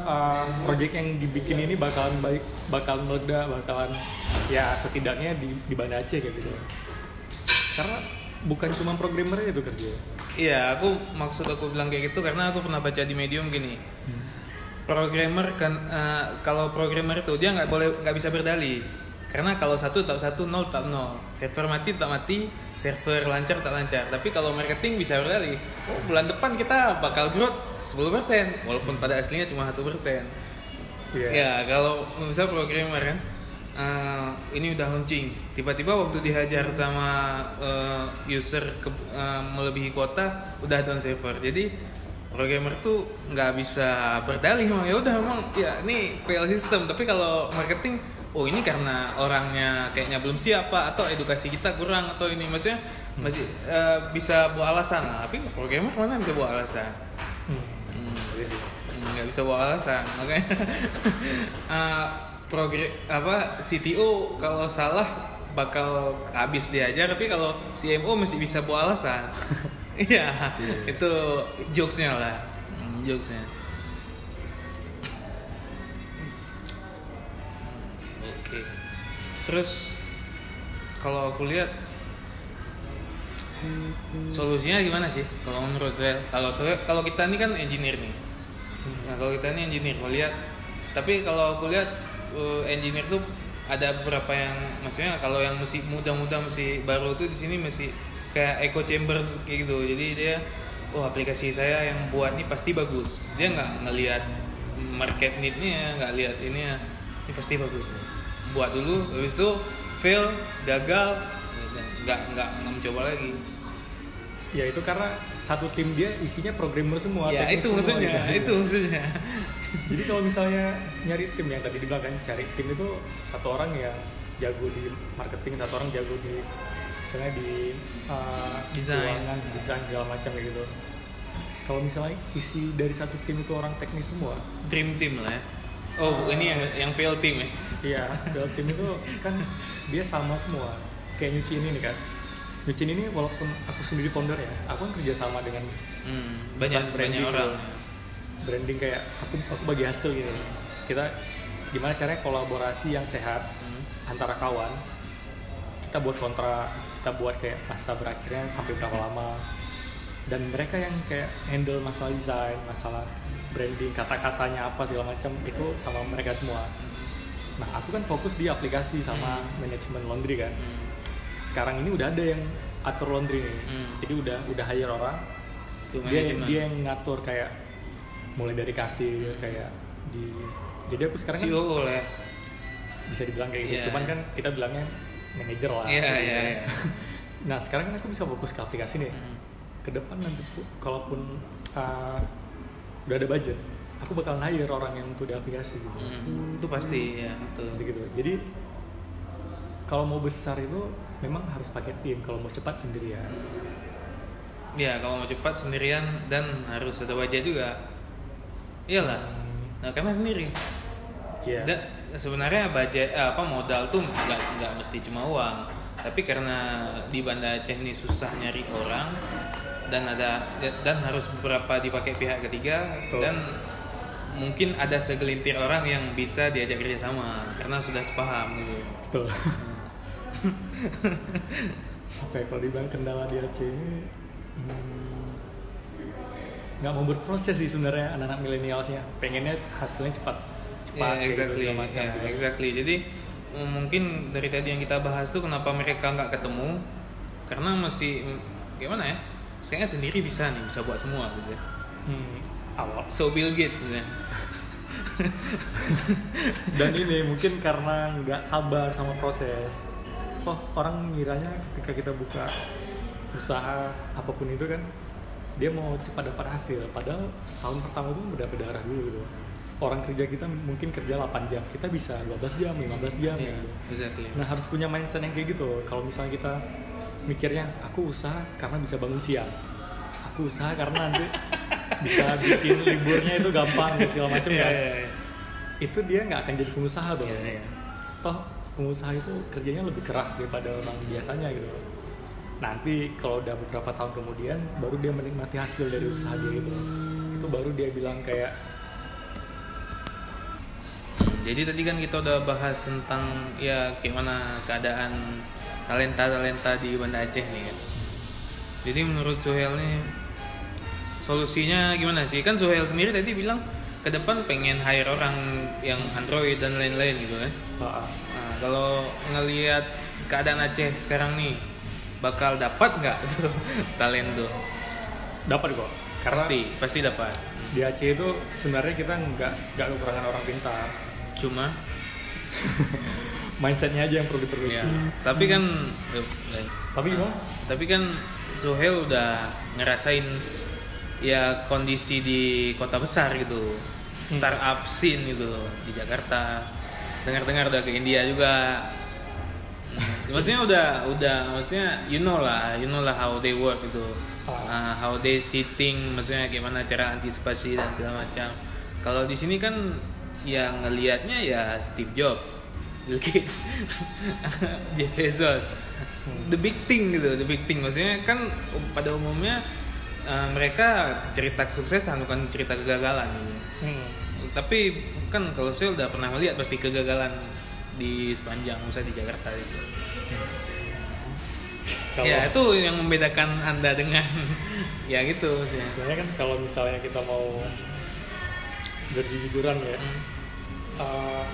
[SPEAKER 3] uh, project yang dibikin ini bakalan baik bakalan meledak bakalan ya setidaknya di di Banda Aceh kayak gitu. Karena bukan cuma programmer aja tuh kerja
[SPEAKER 2] Iya, aku maksud aku bilang kayak gitu karena aku pernah baca di medium gini. Programmer kan uh, kalau programmer itu dia nggak boleh nggak bisa berdali. Karena kalau satu tak satu nol tak nol. Server mati tak mati server lancar tak lancar. Tapi kalau marketing bisa beralih oh bulan depan kita bakal growth 10% walaupun pada aslinya cuma satu persen.
[SPEAKER 3] Iya.
[SPEAKER 2] ya kalau misal programmer kan eh, ini udah launching. Tiba-tiba waktu dihajar sama eh, user ke- eh, melebihi kuota udah down server jadi programmer tuh nggak bisa berdalih emang ya udah emang ya ini fail system. Tapi kalau marketing oh ini karena orangnya kayaknya belum siap pak atau edukasi kita kurang atau ini. Maksudnya masih eh, bisa buat alasan. Lah tapi programmer mana bisa buat alasan?
[SPEAKER 3] Hmm.
[SPEAKER 2] Hmm.
[SPEAKER 3] Sih.
[SPEAKER 2] nggak bisa bawa alasan makanya. Uh, progre- apa CTO kalau salah bakal habis diajar tapi kalau CMO masih bisa bawa alasan. Iya. itu jokesnya lah. Hmm, jokesnya. Oke. Terus kalau aku lihat solusinya gimana sih? Kalau menurut saya kalau saya kalau kita ini kan engineer nih. Nah kalau kita ini engineer mau lihat. Tapi kalau aku lihat uh, engineer tuh ada beberapa yang maksudnya kalau yang masih muda-muda masih baru tuh di sini masih kayak echo chamber kayak gitu. Jadi dia oh aplikasi saya yang buat ini pasti bagus. Dia nggak ngelihat market need-nya nggak lihat ini ya ini pasti bagus nih. Buat dulu habis itu fail gagal nggak nggak nggak mencoba lagi.
[SPEAKER 3] Ya itu karena satu tim dia isinya programmer semua.
[SPEAKER 2] ya
[SPEAKER 3] teknis
[SPEAKER 2] itu
[SPEAKER 3] semua
[SPEAKER 2] maksudnya
[SPEAKER 3] gitu.
[SPEAKER 2] itu maksudnya
[SPEAKER 3] Jadi kalau misalnya nyari tim yang tadi dibilang kan cari tim itu satu orang yang jago di marketing, satu orang jago di misalnya di uh,
[SPEAKER 2] Desain.
[SPEAKER 3] desain segala macam kayak gitu. Kalau misalnya isi dari satu tim itu orang teknis semua,
[SPEAKER 2] dream team lah ya oh ini yang yang fail team ya
[SPEAKER 3] Iya, dalam tim itu kan dia sama semua. Kayak nyuci ini nih kan. Nyuci ini walaupun aku sendiri founder ya, aku kan kerja sama dengan
[SPEAKER 2] hmm, banyak banyak orang
[SPEAKER 3] gitu. Branding kayak aku aku bagi hasil gitu. Kita gimana caranya kolaborasi yang sehat
[SPEAKER 2] Hmm.
[SPEAKER 3] antara kawan. Kita buat kontrak, kita buat kayak masa berakhirnya sampai berapa lama. Dan mereka yang kayak handle masalah desain, masalah branding, kata-katanya apa segala macam itu sama mereka semua. Nah, aku kan fokus di aplikasi sama manajemen laundry kan.
[SPEAKER 2] Hmm.
[SPEAKER 3] Sekarang ini udah ada yang atur laundry nih.
[SPEAKER 2] Hmm.
[SPEAKER 3] Jadi udah udah hire orang.
[SPEAKER 2] Itu
[SPEAKER 3] Dia dia yang ngatur kayak mulai dari kasir kayak di jadi aku sekarang kan
[SPEAKER 2] CEO lah ya
[SPEAKER 3] bisa dibilang kayak gitu.
[SPEAKER 2] Iya.
[SPEAKER 3] Cuman kan kita bilangnya manajer lah. Gitu
[SPEAKER 2] iya,
[SPEAKER 3] kan.
[SPEAKER 2] iya.
[SPEAKER 3] nah, sekarang kan aku bisa fokus ke aplikasi nih.
[SPEAKER 2] Hmm.
[SPEAKER 3] Ke depan nanti pu- kalaupun uh, udah ada budget, aku bakal hire orang yang untuk di aplikasi gitu.
[SPEAKER 2] Hmm, itu pasti ya itu
[SPEAKER 3] Gitu gitu. Jadi kalau mau besar itu memang harus pakai tim. Kalau mau cepat sendirian.
[SPEAKER 2] ya kalau mau cepat sendirian dan harus ada wajah juga iyalah nah karena sendiri
[SPEAKER 3] Iya.
[SPEAKER 2] dan sebenarnya budget eh, apa modal tuh nggak nggak mesti cuma uang tapi karena di Banda Aceh ini susah nyari orang dan ada dan harus beberapa dipakai pihak ketiga
[SPEAKER 3] Betul.
[SPEAKER 2] dan mungkin ada segelintir orang yang bisa diajak kerjasama karena sudah sepaham gitu
[SPEAKER 3] Betul. Apa ya kalau dibilang kendala di Aceh ini hmm, nggak mau berproses sih sebenarnya anak-anak milenialsnya. Pengennya hasilnya cepat, cepat kayak gitu
[SPEAKER 2] exactly,
[SPEAKER 3] segala macam.
[SPEAKER 2] ya, exactly. Jadi mm, mungkin dari tadi yang kita bahas tuh kenapa mereka nggak ketemu karena masih mm, gimana ya? Saya sendiri bisa nih bisa buat semua gitu. ya.
[SPEAKER 3] Hmm, awal.
[SPEAKER 2] So Bill Gates sebenarnya.
[SPEAKER 3] Dan ini mungkin karena nggak sabar sama proses. Oh orang ngiranya ketika kita buka usaha apa pun itu kan dia mau cepat dapat hasil. Padahal setahun pertama itu udah berdarah dulu gitu. Orang kerja kita mungkin kerja 8 jam, kita bisa 12 jam, 15 jam
[SPEAKER 2] Iya,
[SPEAKER 3] gitu.
[SPEAKER 2] exactly.
[SPEAKER 3] Nah harus punya mindset yang kayak gitu. Kalau misalnya kita mikirnya aku usaha karena bisa bangun siang, aku usaha karena nanti bisa bikin liburnya itu gampang dan segala macam
[SPEAKER 2] Iya,
[SPEAKER 3] kan.
[SPEAKER 2] iya, iya.
[SPEAKER 3] Itu dia nggak akan jadi pengusaha dong.
[SPEAKER 2] Iya, iya.
[SPEAKER 3] Toh pengusaha itu kerjanya lebih keras daripada orang biasanya gitu. Nanti kalau udah beberapa tahun kemudian baru dia menikmati hasil dari usaha dia itu. Itu baru dia bilang kayak
[SPEAKER 2] Jadi tadi kan kita udah bahas tentang ya gimana keadaan talenta-talenta di Banda Aceh nih kan. Jadi menurut Suhel nih solusinya gimana sih? Kan Suhel sendiri tadi bilang ke depan pengen hire orang yang Android dan lain-lain gitu kan.
[SPEAKER 3] "Ah, ah,
[SPEAKER 2] Nah, kalau ngelihat keadaan Aceh sekarang nih bakal dapat nggak tuh talent tuh
[SPEAKER 3] dapat kok. Karena
[SPEAKER 2] pasti pasti dapat.
[SPEAKER 3] di Aceh itu sebenarnya kita nggak nggak kekurangan orang pintar.
[SPEAKER 2] Cuma?
[SPEAKER 3] Mindsetnya aja yang perlu diperbaiki.
[SPEAKER 2] Ya tapi kan eh,
[SPEAKER 3] tapi gimana?
[SPEAKER 2] Tapi kan Suhel udah ngerasain ya kondisi di kota besar gitu. Startup scene gitu di Jakarta. Dengar-dengar udah ke India juga. Hmm, maksudnya udah udah maksudnya you know lah you know lah how they work
[SPEAKER 3] Ah.
[SPEAKER 2] Uh, how they sitting maksudnya gimana cara antisipasi dan segala macam kalau di sini kan yang ngelihatnya ya Steve Jobs Bill Gates Jeff Bezos the big thing gitu the big thing maksudnya kan pada umumnya uh, mereka cerita kesuksesan bukan cerita kegagalan gitu.
[SPEAKER 3] Hmm.
[SPEAKER 2] tapi kan kalau saya udah pernah melihat pasti kegagalan di sepanjang usaha di Jakarta itu
[SPEAKER 3] Kalau
[SPEAKER 2] ya itu yang membedakan anda dengan ya gitu
[SPEAKER 3] sebenarnya kan kalau misalnya kita mau berjujuran ya,
[SPEAKER 2] Hmm.
[SPEAKER 3] uh,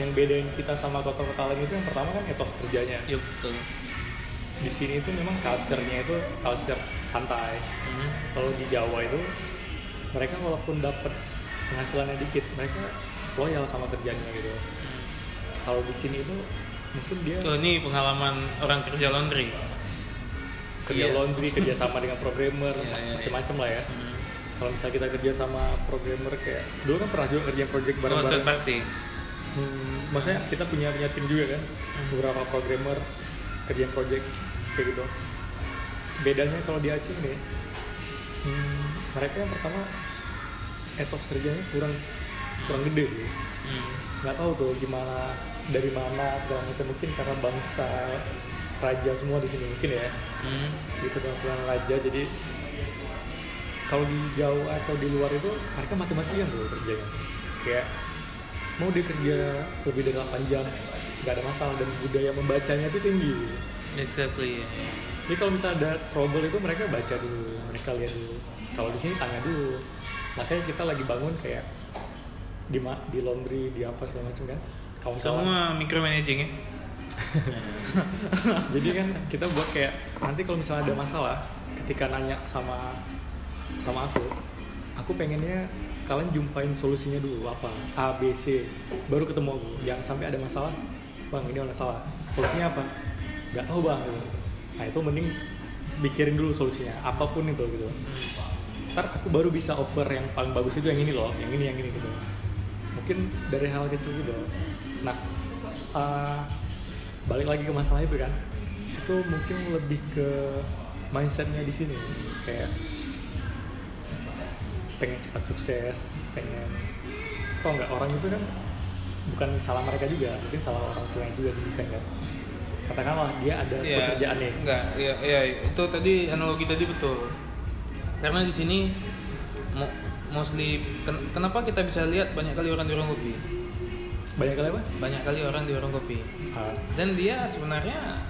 [SPEAKER 3] yang bedain kita sama kota-kota lain itu yang pertama kan etos kerjanya.
[SPEAKER 2] Iya betul
[SPEAKER 3] Di sini itu memang culture-nya itu culture santai.
[SPEAKER 2] Hmm.
[SPEAKER 3] Kalau di Jawa itu mereka walaupun dapat penghasilannya dikit, mereka loyal sama kerjanya gitu. Kalau di sini itu mungkin dia
[SPEAKER 2] Oh, ini pengalaman orang kerja laundry
[SPEAKER 3] kerja
[SPEAKER 2] iya.
[SPEAKER 3] laundry, kerja sama dengan programmer,
[SPEAKER 2] Iya, iya, iya.
[SPEAKER 3] macam-macam lah ya.
[SPEAKER 2] Hmm.
[SPEAKER 3] Kalau misalnya kita kerja sama programmer kayak dulu kan pernah juga kerja project
[SPEAKER 2] Oh,
[SPEAKER 3] bareng-bareng.
[SPEAKER 2] third party
[SPEAKER 3] Hmm, maksudnya kita punya punya tim juga kan, beberapa programmer kerjaan project kayak gitu. Bedanya kalau di Aceh nih, hmm, mereka yang pertama etos kerjanya kurang kurang gede sih.
[SPEAKER 2] Hmm.
[SPEAKER 3] Nggak tahu tuh gimana dari mana segala macam. Mungkin karena bangsa raja semua di sini mungkin ya.
[SPEAKER 2] Hmm.
[SPEAKER 3] gitu keturunan raja. Jadi kalau di jauh atau di luar itu mereka mati-matian tuh kerjanya. Kayak mau dia kerja lebih dari 8 jam nggak ada masalah. Dan budaya membacanya itu tinggi.
[SPEAKER 2] Exactly.
[SPEAKER 3] Jadi kalau misalnya ada trouble itu mereka baca dulu. Mereka lihat dulu. Kalau di sini tanya dulu. Makanya kita lagi bangun kayak di di laundry di apa segala macam kan kawan
[SPEAKER 2] semua micromanaging ya
[SPEAKER 3] jadi kan kita buat kayak nanti kalau misalnya ada masalah ketika nanya sama sama aku aku pengennya kalian jumpain solusinya dulu apa? A B C. Baru ketemu aku. Jangan sampai ada masalah. Bang ini ada masalah. Solusinya apa? Nggak tahu bang gitu. nah itu mending pikirin dulu solusinya. Apa pun itu gitu. Ntar aku baru bisa offer yang paling bagus itu yang ini loh. Yang ini yang ini gitu. Mungkin dari hal kecil gitu nah uh, balik lagi ke masalah itu kan? Itu mungkin lebih ke mindsetnya di sini. Kayak pengen cepat sukses pengen tau nggak orang itu kan bukan salah mereka juga mungkin salah orang tua juga didikan kan katakanlah dia ada
[SPEAKER 2] Iya,
[SPEAKER 3] pekerjaan nih.
[SPEAKER 2] enggak ya, ya itu tadi analogi tadi betul. Karena di sini mo- mostly ken- kenapa kita bisa lihat banyak kali orang di kopi
[SPEAKER 3] banyak kali apa?
[SPEAKER 2] Banyak kali orang di warung kopi.
[SPEAKER 3] Ah,
[SPEAKER 2] dan dia sebenarnya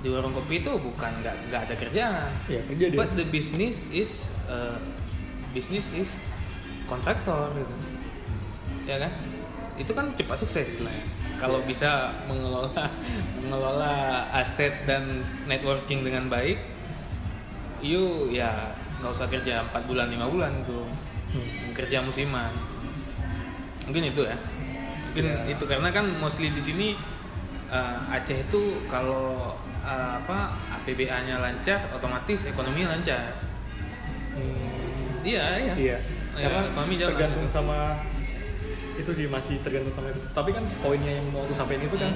[SPEAKER 2] di warung kopi itu bukan nggak nggak ada kerjaan.
[SPEAKER 3] Iya, kerja dia.
[SPEAKER 2] but the business is uh, business is kontraktor gitu. Ya kan? Itu kan cepat sukses istilahnya kalau bisa mengelola mengelola aset dan networking dengan baik you ya nggak usah kerja 4 bulan lima bulan itu
[SPEAKER 3] hmm.
[SPEAKER 2] kerja musiman. Mungkin itu ya mungkin
[SPEAKER 3] Ya.
[SPEAKER 2] itu karena kan mostly di sini uh, Aceh itu kalau uh, apa APBA-nya lancar otomatis ekonomi lancar
[SPEAKER 3] Hmm,
[SPEAKER 2] iya iya
[SPEAKER 3] iya
[SPEAKER 2] Ya,
[SPEAKER 3] karena
[SPEAKER 2] ekonomi jalan
[SPEAKER 3] tergantung
[SPEAKER 2] gitu.
[SPEAKER 3] sama itu sih masih tergantung sama itu tapi kan poinnya yang mau aku sampaikan itu kan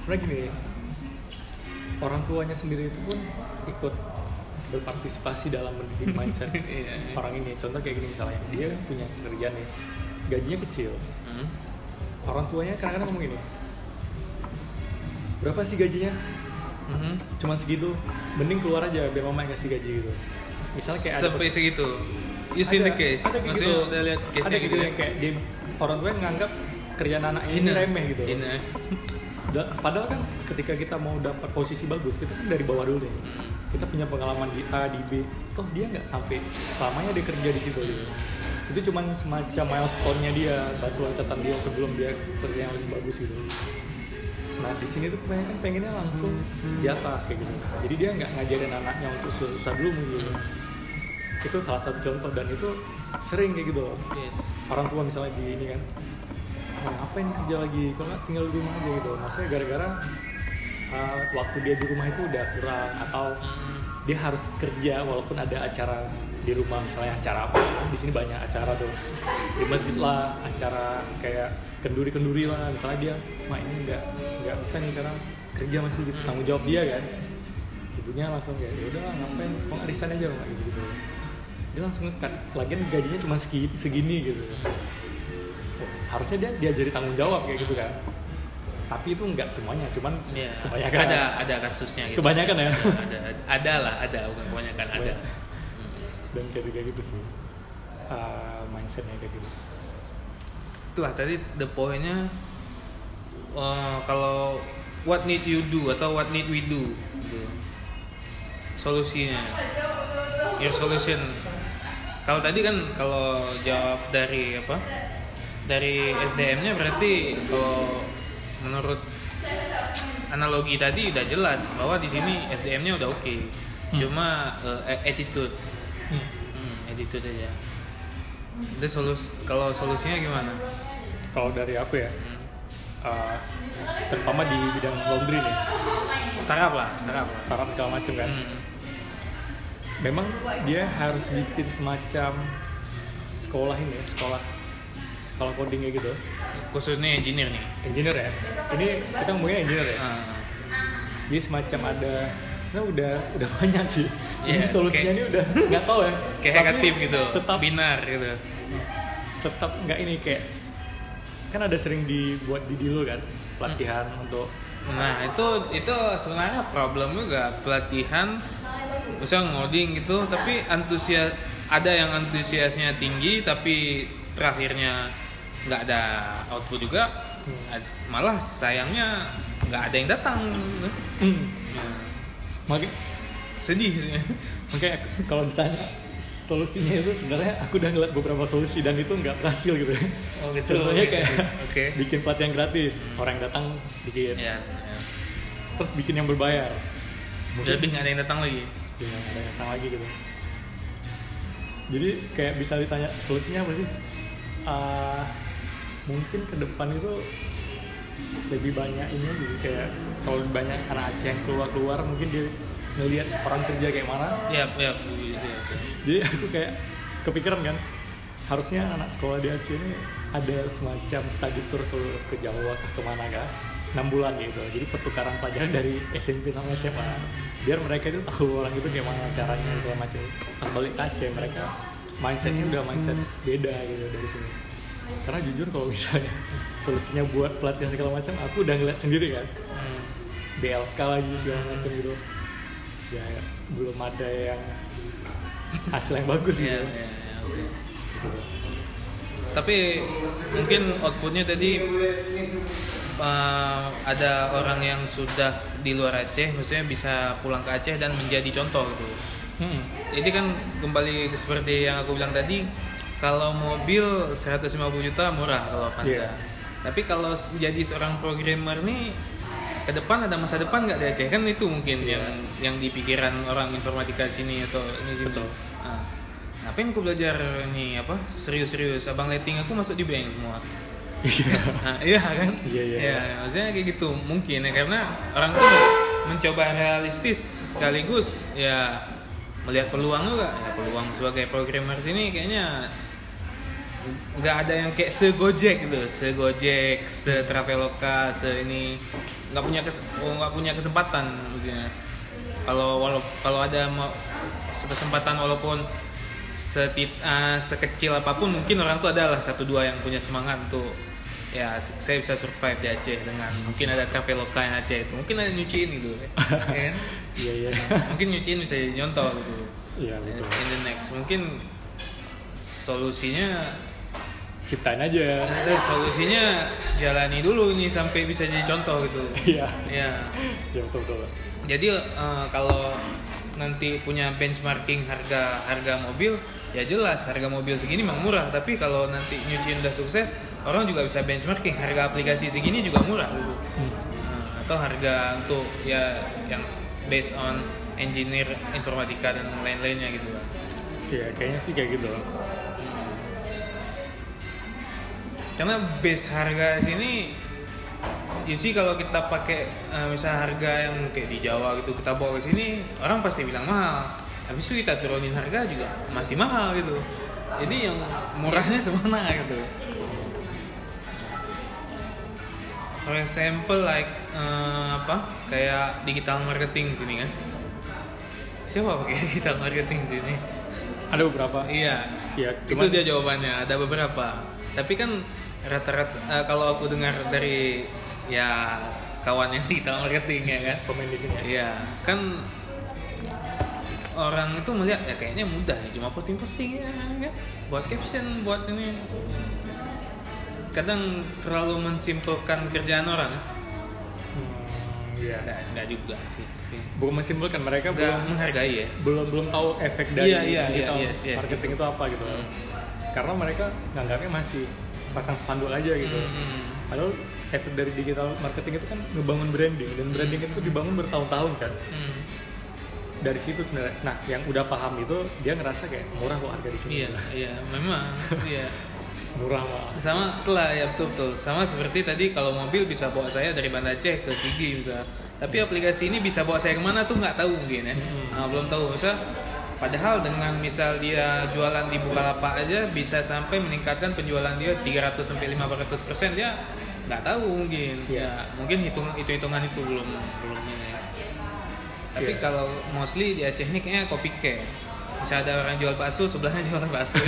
[SPEAKER 3] sebenarnya gini orang tuanya sendiri itu pun ikut berpartisipasi dalam mendidik mindset
[SPEAKER 2] Iya, iya.
[SPEAKER 3] orang ini contoh kayak gini misalnya dia punya pekerjaan nih gajinya kecil
[SPEAKER 2] Hmm.
[SPEAKER 3] Orang tuanya kadang-kadang ngomong gini. Berapa sih gajinya?
[SPEAKER 2] Mhm.
[SPEAKER 3] cuma segitu. Mending keluar aja biar mama yang kasih gaji gitu. Misalnya kayak ada
[SPEAKER 2] sampai segitu. You seen the case.
[SPEAKER 3] ada kayak gitu.
[SPEAKER 2] udah lihat case
[SPEAKER 3] ada gitu
[SPEAKER 2] gitu
[SPEAKER 3] yang kayak dia, orang tua nganggap kerjaan anak ini
[SPEAKER 2] Ina.
[SPEAKER 3] remeh gitu.
[SPEAKER 2] Ina.
[SPEAKER 3] Da- padahal kan ketika kita mau dapat posisi bagus kita kan dari bawah dulu nih. Kita punya pengalaman di A di B. Toh dia nggak sampai selamanya dia kerja di situ gitu itu cuman semacam milestone-nya dia batu loncatan dia sebelum dia kerja yang lebih bagus gitu. Nah di sini tuh kebanyakan pengennya langsung di atas kayak gitu. Jadi dia nggak ngajarin anaknya untuk susah dulu mungkin. Itu salah satu contoh dan itu sering kayak gitu loh.
[SPEAKER 2] Yes.
[SPEAKER 3] orang tua misalnya di ini kan oh, ngapain kerja lagi? Kok nggak tinggal di rumah aja? Gitu. Maksudnya gara-gara uh, waktu dia di rumah itu udah kurang atau
[SPEAKER 2] Hmm.
[SPEAKER 3] dia harus kerja walaupun ada acara di rumah misalnya acara apa di sini banyak acara tuh. Di masjid lah acara kayak kenduri-kenduri lah. Misalnya dia mak ini nggak nggak bisa nih karena kerja masih gitu tanggung jawab dia kan. Ibunya langsung kayak ya udah ngapain? Mau arisan aja mak? Gitu gitu dia langsung ngekat lagian gajinya cuma segini, segini gitu. Harusnya dia diajari tanggung jawab kayak gitu kan. Tapi itu nggak semuanya cuman
[SPEAKER 2] Iya.
[SPEAKER 3] kebanyakan.
[SPEAKER 2] Ada ada kasusnya gitu.
[SPEAKER 3] Kebanyakan ya?
[SPEAKER 2] Ada, ada, ada lah, ada bukan kebanyakan ada.
[SPEAKER 3] Dan kayak kayak gitu sih. Uh, mindsetnya kayak gitu.
[SPEAKER 2] Itulah tadi the pointnya uh, kalau what need you do atau what need we do gitu. solusinya. Your solution. Kalau tadi kan kalau jawab dari apa? Dari SDM-nya berarti kalau menurut analogi tadi udah jelas bahwa di sini SDM-nya udah oke. Cuma uh, attitude hmm, attitude aja itu solus kalau solusinya gimana?
[SPEAKER 3] Kalau dari aku ya
[SPEAKER 2] Hmm.
[SPEAKER 3] uh, terutama di bidang laundry nih.
[SPEAKER 2] Startup lah startup lah.
[SPEAKER 3] Startup segala macam kan.
[SPEAKER 2] Hmm.
[SPEAKER 3] memang dia harus bikin semacam sekolah ini sekolah sekolah coding kayak gitu.
[SPEAKER 2] Khususnya engineer nih.
[SPEAKER 3] Engineer ya. Ini kita ngomongnya engineer ya.
[SPEAKER 2] Ah,
[SPEAKER 3] dia semacam ada sebenarnya udah udah banyak sih. Ini
[SPEAKER 2] Iya,
[SPEAKER 3] solusinya
[SPEAKER 2] kayak-
[SPEAKER 3] ini udah nggak tahu ya.
[SPEAKER 2] Kayak negatif gitu
[SPEAKER 3] tetap
[SPEAKER 2] binar gitu.
[SPEAKER 3] tetap nggak ini kayak kan ada sering dibuat di dulu kan pelatihan untuk
[SPEAKER 2] nah itu itu sebenarnya problem juga pelatihan usah ngoding gitu tapi antusias ada yang antusiasnya tinggi tapi terakhirnya nggak ada output juga Ad- malah sayangnya nggak ada yang datang.
[SPEAKER 3] Hmm,
[SPEAKER 2] Nah,
[SPEAKER 3] makanya
[SPEAKER 2] sedih
[SPEAKER 3] makanya kalau ditanya solusinya itu sebenarnya aku udah ngeliat beberapa solusi dan itu nggak berhasil gitu ya.
[SPEAKER 2] Oh, gitu.
[SPEAKER 3] Contohnya
[SPEAKER 2] Oke.
[SPEAKER 3] kayak
[SPEAKER 2] Oke.
[SPEAKER 3] bikin pelatihan gratis, orang yang datang bikin,
[SPEAKER 2] ya, ya.
[SPEAKER 3] terus bikin yang berbayar.
[SPEAKER 2] lebih nggak ada yang datang lagi
[SPEAKER 3] Ya, nggak ada yang datang lagi gitu. Jadi kayak bisa ditanya solusinya apa sih? Ah, mungkin ke depan itu lebih banyak ini gitu kayak kalau banyak anak Aceh yang keluar keluar mungkin dia ngelihat orang kerja kayak mana.
[SPEAKER 2] Ya ya gitu ya.
[SPEAKER 3] jadi aku kayak kepikiran kan harusnya anak sekolah di Aceh ini ada semacam study tour ke, ke Jawa ke ke mana kan 6 bulan gitu. Jadi pertukaran pelajaran dari SMP sama SMA biar mereka itu tahu orang itu gimana caranya segala macam. Pas balik ke Aceh mereka mindsetnya udah mindset beda gitu dari sini. Karena jujur kalau misalnya solusinya buat pelatihan segala macam aku udah ngeliat sendiri kan.
[SPEAKER 2] Hmm.
[SPEAKER 3] BLK lagi segala macam gitu ya belum ada yang hasil yang bagus
[SPEAKER 2] Iya,
[SPEAKER 3] gitu
[SPEAKER 2] iya, iya, oke. Tapi mungkin outputnya tadi uh, ada orang yang sudah di luar Aceh, maksudnya bisa pulang ke Aceh dan menjadi contoh gitu.
[SPEAKER 3] Hmm.
[SPEAKER 2] Jadi kan kembali seperti yang aku bilang tadi, kalau mobil 150 juta murah kalau Avanza.
[SPEAKER 3] Iya.
[SPEAKER 2] Tapi kalau jadi seorang programmer nih ke depan ada masa depan nggak di Aceh kan itu mungkin
[SPEAKER 3] Iya.
[SPEAKER 2] yang yang di pikiran orang informatika sini atau ini sini.
[SPEAKER 3] Betul.
[SPEAKER 2] Nah, ngapain aku belajar nih apa serius-serius abang letting aku masuk di bank semua.
[SPEAKER 3] Iya.
[SPEAKER 2] Nah, iya kan?
[SPEAKER 3] Iya, iya,
[SPEAKER 2] Ya, maksudnya kayak gitu mungkin ya karena orang tuh mencoba realistis sekaligus ya melihat peluang juga ya peluang sebagai programmer sini kayaknya nggak ada yang kayak segojek gitu. Segojek setraveloka se ini. Nggak punya kes, nggak punya kesempatan maksudnya. Kalau walau kalau ada mau kesempatan walaupun setit, eh, sekecil apa pun mungkin orang tuh adalah satu dua yang punya semangat untuk ya saya bisa survive di Aceh dengan mungkin ada traveloka yang Aceh itu. Mungkin ada nyuciin gitu ya. Kan?
[SPEAKER 3] iya iya.
[SPEAKER 2] Mungkin nyuciin bisa jadi nyontoh gitu.
[SPEAKER 3] Iya betul.
[SPEAKER 2] In the next. Mungkin solusinya
[SPEAKER 3] ciptain aja.
[SPEAKER 2] Ada solusinya jalani dulu nih sampai bisa jadi contoh gitu.
[SPEAKER 3] Iya.
[SPEAKER 2] Ya
[SPEAKER 3] iya betul betul.
[SPEAKER 2] Jadi eh, kalau nanti punya benchmarking harga harga mobil ya jelas harga mobil segini memang murah. Tapi kalau nanti nyuciin udah sukses orang juga bisa benchmarking harga aplikasi segini juga murah gitu.
[SPEAKER 3] Hmm.
[SPEAKER 2] Nah, atau harga untuk ya yang based on engineer informatika dan lain-lainnya gitu lah.
[SPEAKER 3] Iya, kayaknya sih kayak gitu.
[SPEAKER 2] Karena base harga sini you see kalau kita pakai eh, misal harga yang kayak di Jawa gitu kita bawa ke sini orang pasti bilang mahal. Habis itu kita turunin harga juga masih mahal gitu. Jadi yang murahnya semana gitu. For example like eh, apa? Kayak digital marketing sini kan. Siapa pakai digital marketing sini?
[SPEAKER 3] Ada beberapa.
[SPEAKER 2] iya.
[SPEAKER 3] Iya,
[SPEAKER 2] itu dia jawabannya ada beberapa tapi kan rata-rata eh, kalau aku dengar dari ya kawan yang digital marketing ya kan
[SPEAKER 3] pemain di sini. ya.
[SPEAKER 2] iya kan orang itu melihat ya kayaknya mudah nih cuma posting-posting ya kan buat caption buat ini kadang terlalu mensimpelkan kerjaan orang
[SPEAKER 3] Hmm, Iya.
[SPEAKER 2] nggak nggak juga sih
[SPEAKER 3] Bukan mensimpulkan mereka
[SPEAKER 2] nggak
[SPEAKER 3] belum
[SPEAKER 2] menghargai ya
[SPEAKER 3] belum belum tahu efek dari
[SPEAKER 2] Iya, iya,
[SPEAKER 3] digital
[SPEAKER 2] iya, yes, yes,
[SPEAKER 3] marketing itu apa gitu.
[SPEAKER 2] Hmm.
[SPEAKER 3] Karena mereka nganggapnya masih pasang spanduk aja gitu.
[SPEAKER 2] Hmm.
[SPEAKER 3] Padahal efek dari digital marketing itu kan ngebangun branding dan branding itu dibangun bertahun-tahun kan.
[SPEAKER 2] Hmm.
[SPEAKER 3] Dari situ sebenarnya. Nah, yang udah paham itu dia ngerasa kayak murah kok harga di sini.
[SPEAKER 2] iya iya memang iya
[SPEAKER 3] Murah lah.
[SPEAKER 2] sama telah ya betul betul sama seperti tadi kalau mobil bisa bawa saya dari Banda Aceh ke Sigi bisa tapi aplikasi ini bisa bawa saya ke mana tuh nggak tahu mungkin ya
[SPEAKER 3] Hmm.
[SPEAKER 2] Ah, belum tahu misal padahal dengan misal dia jualan di Bukalapak aja bisa sampai meningkatkan penjualan dia 300 sampai 500 persen dia nggak tahu mungkin
[SPEAKER 3] Iya.
[SPEAKER 2] ya mungkin hitung itu hitungan itu belum belum ini tapi
[SPEAKER 3] Iya.
[SPEAKER 2] kalau mostly di Aceh ini kayaknya copycat bisa ada orang jual bakso sebelahnya jualan bakso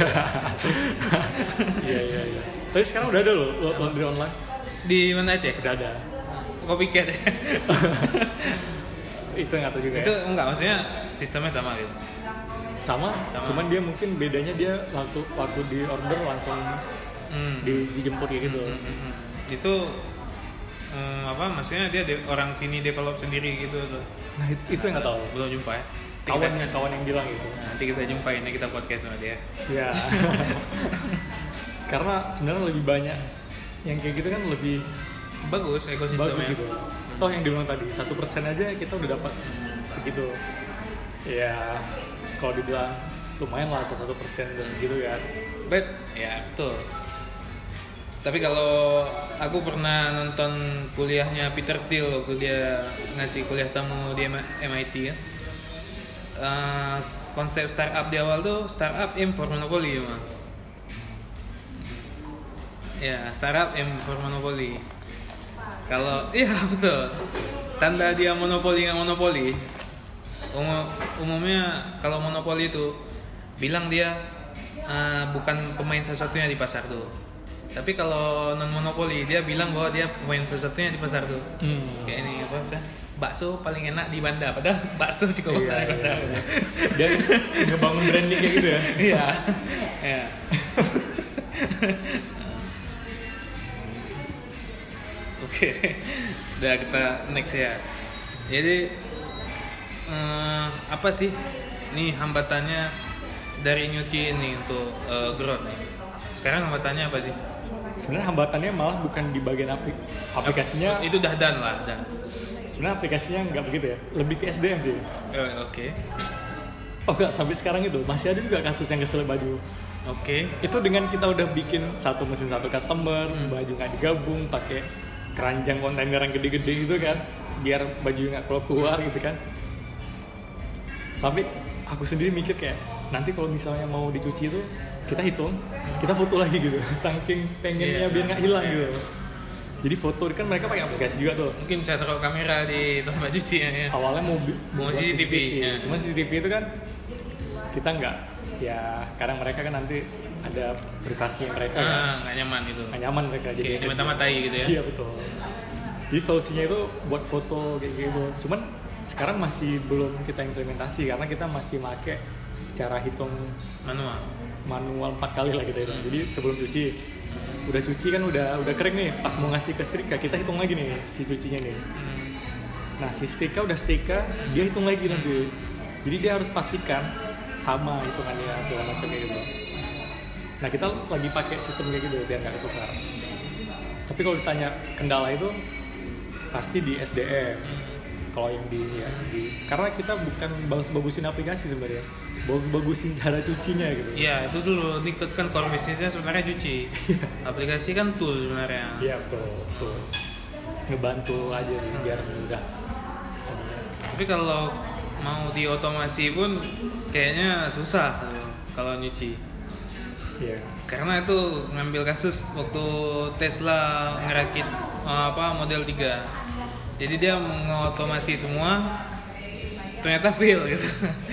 [SPEAKER 3] iya iya iya. Tapi sekarang udah ada loh lo- laundry online.
[SPEAKER 2] di mana Aceh
[SPEAKER 3] Udah ada.
[SPEAKER 2] copycat ya
[SPEAKER 3] itu nggak tahu juga
[SPEAKER 2] itu
[SPEAKER 3] ya.
[SPEAKER 2] enggak maksudnya sistemnya sama gitu
[SPEAKER 3] Sama,
[SPEAKER 2] Sama.
[SPEAKER 3] cuman dia mungkin bedanya dia waktu waktu di order langsung
[SPEAKER 2] hmm.
[SPEAKER 3] di, dijemput kayak gitu.
[SPEAKER 2] Hmm, hmm, hmm. itu eh, apa maksudnya dia de- orang sini develop sendiri gitu tuh
[SPEAKER 3] Nah itu, itu yang nggak tahu.
[SPEAKER 2] belum jumpa ya Nanti
[SPEAKER 3] Kawan
[SPEAKER 2] kita-
[SPEAKER 3] yang kawan yang bilang gitu.
[SPEAKER 2] Nah, nanti kita jumpain ya kita podcast sama dia
[SPEAKER 3] Ya. Karena sebenarnya lebih banyak yang kayak gitu kan lebih
[SPEAKER 2] bagus ekosistemnya
[SPEAKER 3] bagus gitu. Toh yang dibilang tadi satu persen aja kita udah dapat segitu. Ya kalau dibilang lumayan lah satu persen udah segitu kan.
[SPEAKER 2] but ya betul. Tapi kalau aku pernah nonton kuliahnya Peter Thiel waktu dia ngasih kuliah tamu di MIT kan. Eh, konsep startup di awal tuh startup aim for monopoly ya startup aim for monopoly. Kalau iya betul. Tanda dia monopoli nggak monopoli umum, umumnya kalau monopoli itu bilang dia eh, bukan pemain satu-satunya di pasar tuh. Tapi kalau non monopoli dia bilang bahwa dia pemain satu-satunya di pasar tuh.
[SPEAKER 3] Hmm.
[SPEAKER 2] kayak ini apa sih bakso paling enak di Banda padahal bakso cukup
[SPEAKER 3] Iya,
[SPEAKER 2] enak di Banda.
[SPEAKER 3] iya, iya. Dia ngebangun branding kayak gitu ya.
[SPEAKER 2] iya. Iya. Oke udah kita next ya. Jadi eh, apa sih nih hambatannya dari nyuci ini untuk eh, growth nih sekarang hambatannya apa sih
[SPEAKER 3] Sebenarnya hambatannya malah bukan di bagian aplik aplikasinya.
[SPEAKER 2] itu dah dan lah dan
[SPEAKER 3] Sebenarnya aplikasinya nggak begitu ya. Lebih ke SDM sih.
[SPEAKER 2] Eh, oke
[SPEAKER 3] Oh enggak, sampai sekarang itu masih ada juga kasus yang kesel baju.
[SPEAKER 2] oke
[SPEAKER 3] Itu dengan kita udah bikin satu mesin satu customer,
[SPEAKER 2] Hmm.
[SPEAKER 3] baju nggak digabung, pakai keranjang kontainer yang gede-gede gitu kan, biar baju nggak keluar keluar gitu kan. Sampai aku sendiri mikir kayak nanti kalau misalnya mau dicuci itu kita hitung, kita foto lagi gitu, saking pengennya
[SPEAKER 2] Iya.
[SPEAKER 3] biar nggak hilang
[SPEAKER 2] Iya.
[SPEAKER 3] gitu. Jadi foto kan mereka pakai aplikasi juga tuh.
[SPEAKER 2] mungkin bisa taruh kamera di tempat cuci ya, ya.
[SPEAKER 3] awalnya mau
[SPEAKER 2] Mau
[SPEAKER 3] buat
[SPEAKER 2] CCTV, ya.
[SPEAKER 3] cuma CCTV itu kan kita nggak ya kadang mereka kan nanti ada privasi mereka kan
[SPEAKER 2] ah nggak nyaman itu
[SPEAKER 3] nggak nyaman mereka jadi
[SPEAKER 2] dimata-matai gitu ya
[SPEAKER 3] iya betul jadi solusinya itu buat foto kayak gitu cuman sekarang masih belum kita implementasi karena kita masih make cara hitung
[SPEAKER 2] manual
[SPEAKER 3] manual empat kali lah gitu ya jadi sebelum cuci udah cuci kan udah udah kering nih pas mau ngasih ke setrika kita hitung lagi nih si cucinya nih
[SPEAKER 2] Hmm.
[SPEAKER 3] Nah, si setrika udah setrika, dia hitung lagi nanti. Jadi dia harus pastikan sama hitungannya segala macam kayak gitu. Nah, kita lagi pakai sistem kayak gitu biar nggak ketukar. Tapi kalau ditanya kendala itu pasti di SDM kalau yang di, ya, di karena kita bukan bagus-bagusin aplikasi sebenarnya bagus-bagusin cara cucinya gitu
[SPEAKER 2] Iya itu dulu ikut kan core bisnisnya sebenarnya cuci. Aplikasi kan tool sebenarnya.
[SPEAKER 3] iya betul betul ngebantu aja sih biar mudah
[SPEAKER 2] Tapi kalau mau diotomasi pun kayaknya susah kalau nyuci.
[SPEAKER 3] iya
[SPEAKER 2] Karena itu ngambil kasus waktu Tesla ngerakit uh, apa model 3. Jadi dia mengotomasi semua ternyata fail gitu.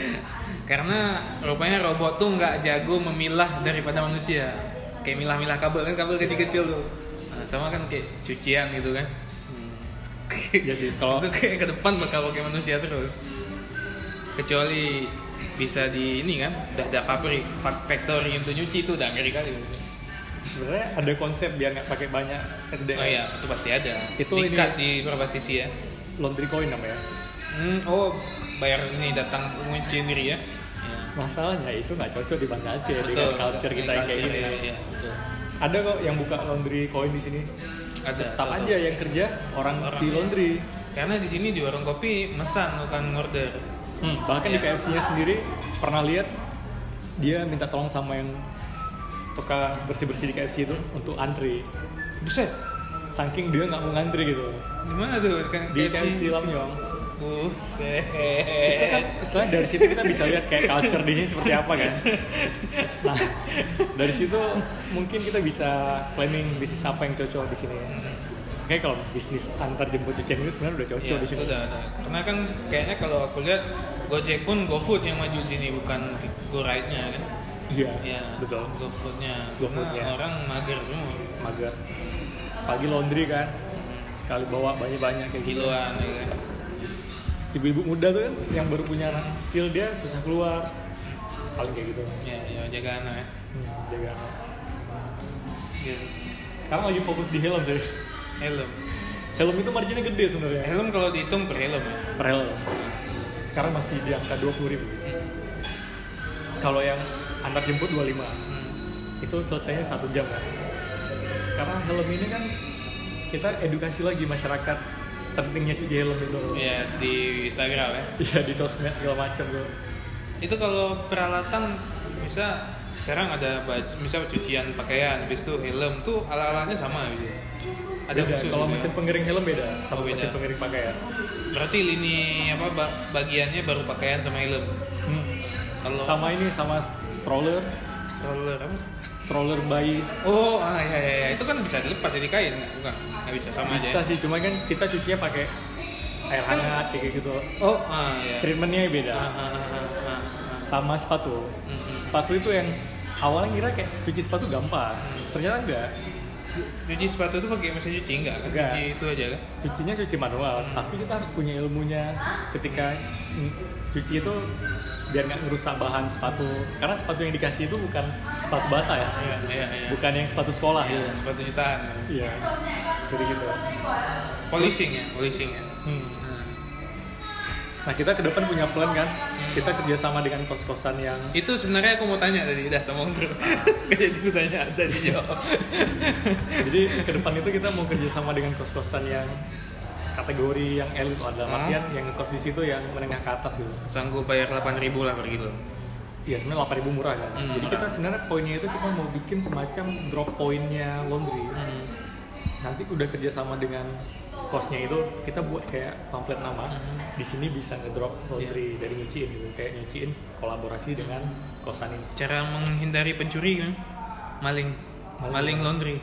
[SPEAKER 2] Karena rupanya robot tuh nggak jago memilah daripada manusia. Kayak milah-milah kabel kan kabel kecil-kecil tuh. Nah, sama kan kayak cucian gitu kan.
[SPEAKER 3] Iya sih, kalau-
[SPEAKER 2] itu kayak ke depan bakal pakai manusia terus. Kecuali bisa di ini kan, udah ada pabrik fa- factory untuk nyuci itu udah ngeri kali.
[SPEAKER 3] Sebenarnya ada konsep biar nggak pakai banyak SDM
[SPEAKER 2] Oh iya, itu pasti ada.
[SPEAKER 3] Itu
[SPEAKER 2] Dikat
[SPEAKER 3] ini-
[SPEAKER 2] di beberapa sisi ya.
[SPEAKER 3] laundry coin namanya
[SPEAKER 2] Hmm, oh bayar ini datang ngunci sendiri ya. Iya.
[SPEAKER 3] masalahnya itu nggak cocok di Banda Aceh dengan
[SPEAKER 2] Betul.
[SPEAKER 3] culture kita yang kayak gini
[SPEAKER 2] iya, iya, betul.
[SPEAKER 3] ada kok yang buka laundry coin di sini
[SPEAKER 2] Ada.
[SPEAKER 3] tetap
[SPEAKER 2] betul.
[SPEAKER 3] aja yang kerja orang,
[SPEAKER 2] Orang,
[SPEAKER 3] si
[SPEAKER 2] iya.
[SPEAKER 3] laundry
[SPEAKER 2] Karena di sini di warung kopi mesan bukan order.
[SPEAKER 3] Hmm, bahkan di
[SPEAKER 2] Iya.
[SPEAKER 3] KFC-nya sendiri pernah lihat dia minta tolong sama yang tukang bersih-bersih di KFC itu untuk antri.
[SPEAKER 2] Buset.
[SPEAKER 3] Saking dia nggak mau ngantri gitu.
[SPEAKER 2] Di mana tuh? Kan
[SPEAKER 3] Di KFC Lamyong.
[SPEAKER 2] Buset.
[SPEAKER 3] Itu kan setelah dari situ kita bisa lihat kayak culture di sini seperti apa kan. Nah, dari situ mungkin kita bisa planning bisnis apa yang cocok di sini. Kayak kalau bisnis antar jemput cucian itu sebenarnya udah cocok
[SPEAKER 2] Iya,
[SPEAKER 3] di sini.
[SPEAKER 2] udah, udah. Karena kan kayaknya kalau aku lihat Gojek pun GoFood yang maju sini bukan GoRide-nya kan.
[SPEAKER 3] Iya,
[SPEAKER 2] Iya,
[SPEAKER 3] betul.
[SPEAKER 2] GoFood-nya.
[SPEAKER 3] GoFood-nya.
[SPEAKER 2] Karena orang mager semua.
[SPEAKER 3] Mager. Pagi laundry kan, sekali bawa banyak-banyak kayak gitu.
[SPEAKER 2] Kiloan ya kan.
[SPEAKER 3] ibu-ibu muda tuh kan yang baru punya anak kecil dia susah keluar paling kayak gitu
[SPEAKER 2] Ya, ya jaga anak ya.
[SPEAKER 3] hmm, jaga anak.
[SPEAKER 2] Gitu.
[SPEAKER 3] sekarang lagi fokus di helm sih
[SPEAKER 2] Helm.
[SPEAKER 3] helm itu marginnya gede sebenarnya
[SPEAKER 2] Helm kalau dihitung per helm ya.
[SPEAKER 3] per helm sekarang masih di angka 20 ribu kalau yang antar jemput 25
[SPEAKER 2] Hmm.
[SPEAKER 3] itu selesainya satu jam kan karena helm ini kan kita edukasi lagi masyarakat pentingnya cuci helm itu
[SPEAKER 2] Iya, di Instagram ya.
[SPEAKER 3] iya di sosmed segala macam tuh
[SPEAKER 2] Itu kalau peralatan bisa sekarang ada baju, misal cucian pakaian, habis itu helm tuh ala-alanya sama gitu. Ada
[SPEAKER 3] Beda. kalau
[SPEAKER 2] gitu ya?
[SPEAKER 3] mesin pengering helm beda sama
[SPEAKER 2] Oh, beda.
[SPEAKER 3] mesin pengering pakaian
[SPEAKER 2] Berarti lini apa ba- bagiannya baru pakaian sama helm.
[SPEAKER 3] Hmm.
[SPEAKER 2] Kalau
[SPEAKER 3] sama ini sama stroller
[SPEAKER 2] stroller apa?
[SPEAKER 3] stroller bayi
[SPEAKER 2] Oh, ah ya ya, ya. itu kan bisa dilepas jadi kain? Bukan, nggak bisa sama
[SPEAKER 3] bisa
[SPEAKER 2] aja. ya?
[SPEAKER 3] sih cuma kan kita cucinya pakai air hangat kayak gitu
[SPEAKER 2] Oh, ah ya.
[SPEAKER 3] treatmentnya beda
[SPEAKER 2] Ah, ah, ah, ah, ah.
[SPEAKER 3] sama sepatu
[SPEAKER 2] Mm-mm.
[SPEAKER 3] sepatu itu yang awalnya kira kayak cuci sepatu gampang ternyata enggak
[SPEAKER 2] Cuci sepatu itu pakai mesin cuci enggak kan?
[SPEAKER 3] Enggak.
[SPEAKER 2] Cuci itu aja kan?
[SPEAKER 3] cucinya cuci manual
[SPEAKER 2] Hmm.
[SPEAKER 3] tapi kita harus punya ilmunya ketika cuci itu biar nggak ngerusak bahan sepatu karena sepatu yang dikasih itu bukan sepatu bata ya
[SPEAKER 2] Iya, iya, iya.
[SPEAKER 3] bukan yang sepatu sekolah
[SPEAKER 2] Iya,
[SPEAKER 3] ya
[SPEAKER 2] sepatu jutaan.
[SPEAKER 3] iya jadi gitu
[SPEAKER 2] Polishing ya, polishing ya.
[SPEAKER 3] Hmm. Nah kita ke depan punya plan kan, kita kerjasama dengan kos-kosan yang
[SPEAKER 2] Itu sebenarnya aku mau tanya tadi, dah sama Bro. Jadi aku tanya tadi jawab.
[SPEAKER 3] jadi ke depan itu kita mau kerjasama dengan kos-kosan yang kategori yang elit dalam
[SPEAKER 2] Hmm.
[SPEAKER 3] artian yang kos di situ yang menengah ke atas gitu.
[SPEAKER 2] Sanggup bayar 8.000 lah per kilo.
[SPEAKER 3] Iya sebenarnya 8.000 murah kan.
[SPEAKER 2] Hmm,
[SPEAKER 3] jadi
[SPEAKER 2] murah.
[SPEAKER 3] kita sebenarnya poinnya itu kita mau bikin semacam drop pointnya laundry.
[SPEAKER 2] Hmm.
[SPEAKER 3] Nanti udah kerjasama dengan kosnya itu kita buat kayak pamflet nama.
[SPEAKER 2] Hmm.
[SPEAKER 3] Di sini bisa ngedrop laundry dari nyuciin gitu, kayak nyuciin kolaborasi dengan kosan ini.
[SPEAKER 2] Cara menghindari pencuri kan? Maling.
[SPEAKER 3] Maling.
[SPEAKER 2] Maling laundry.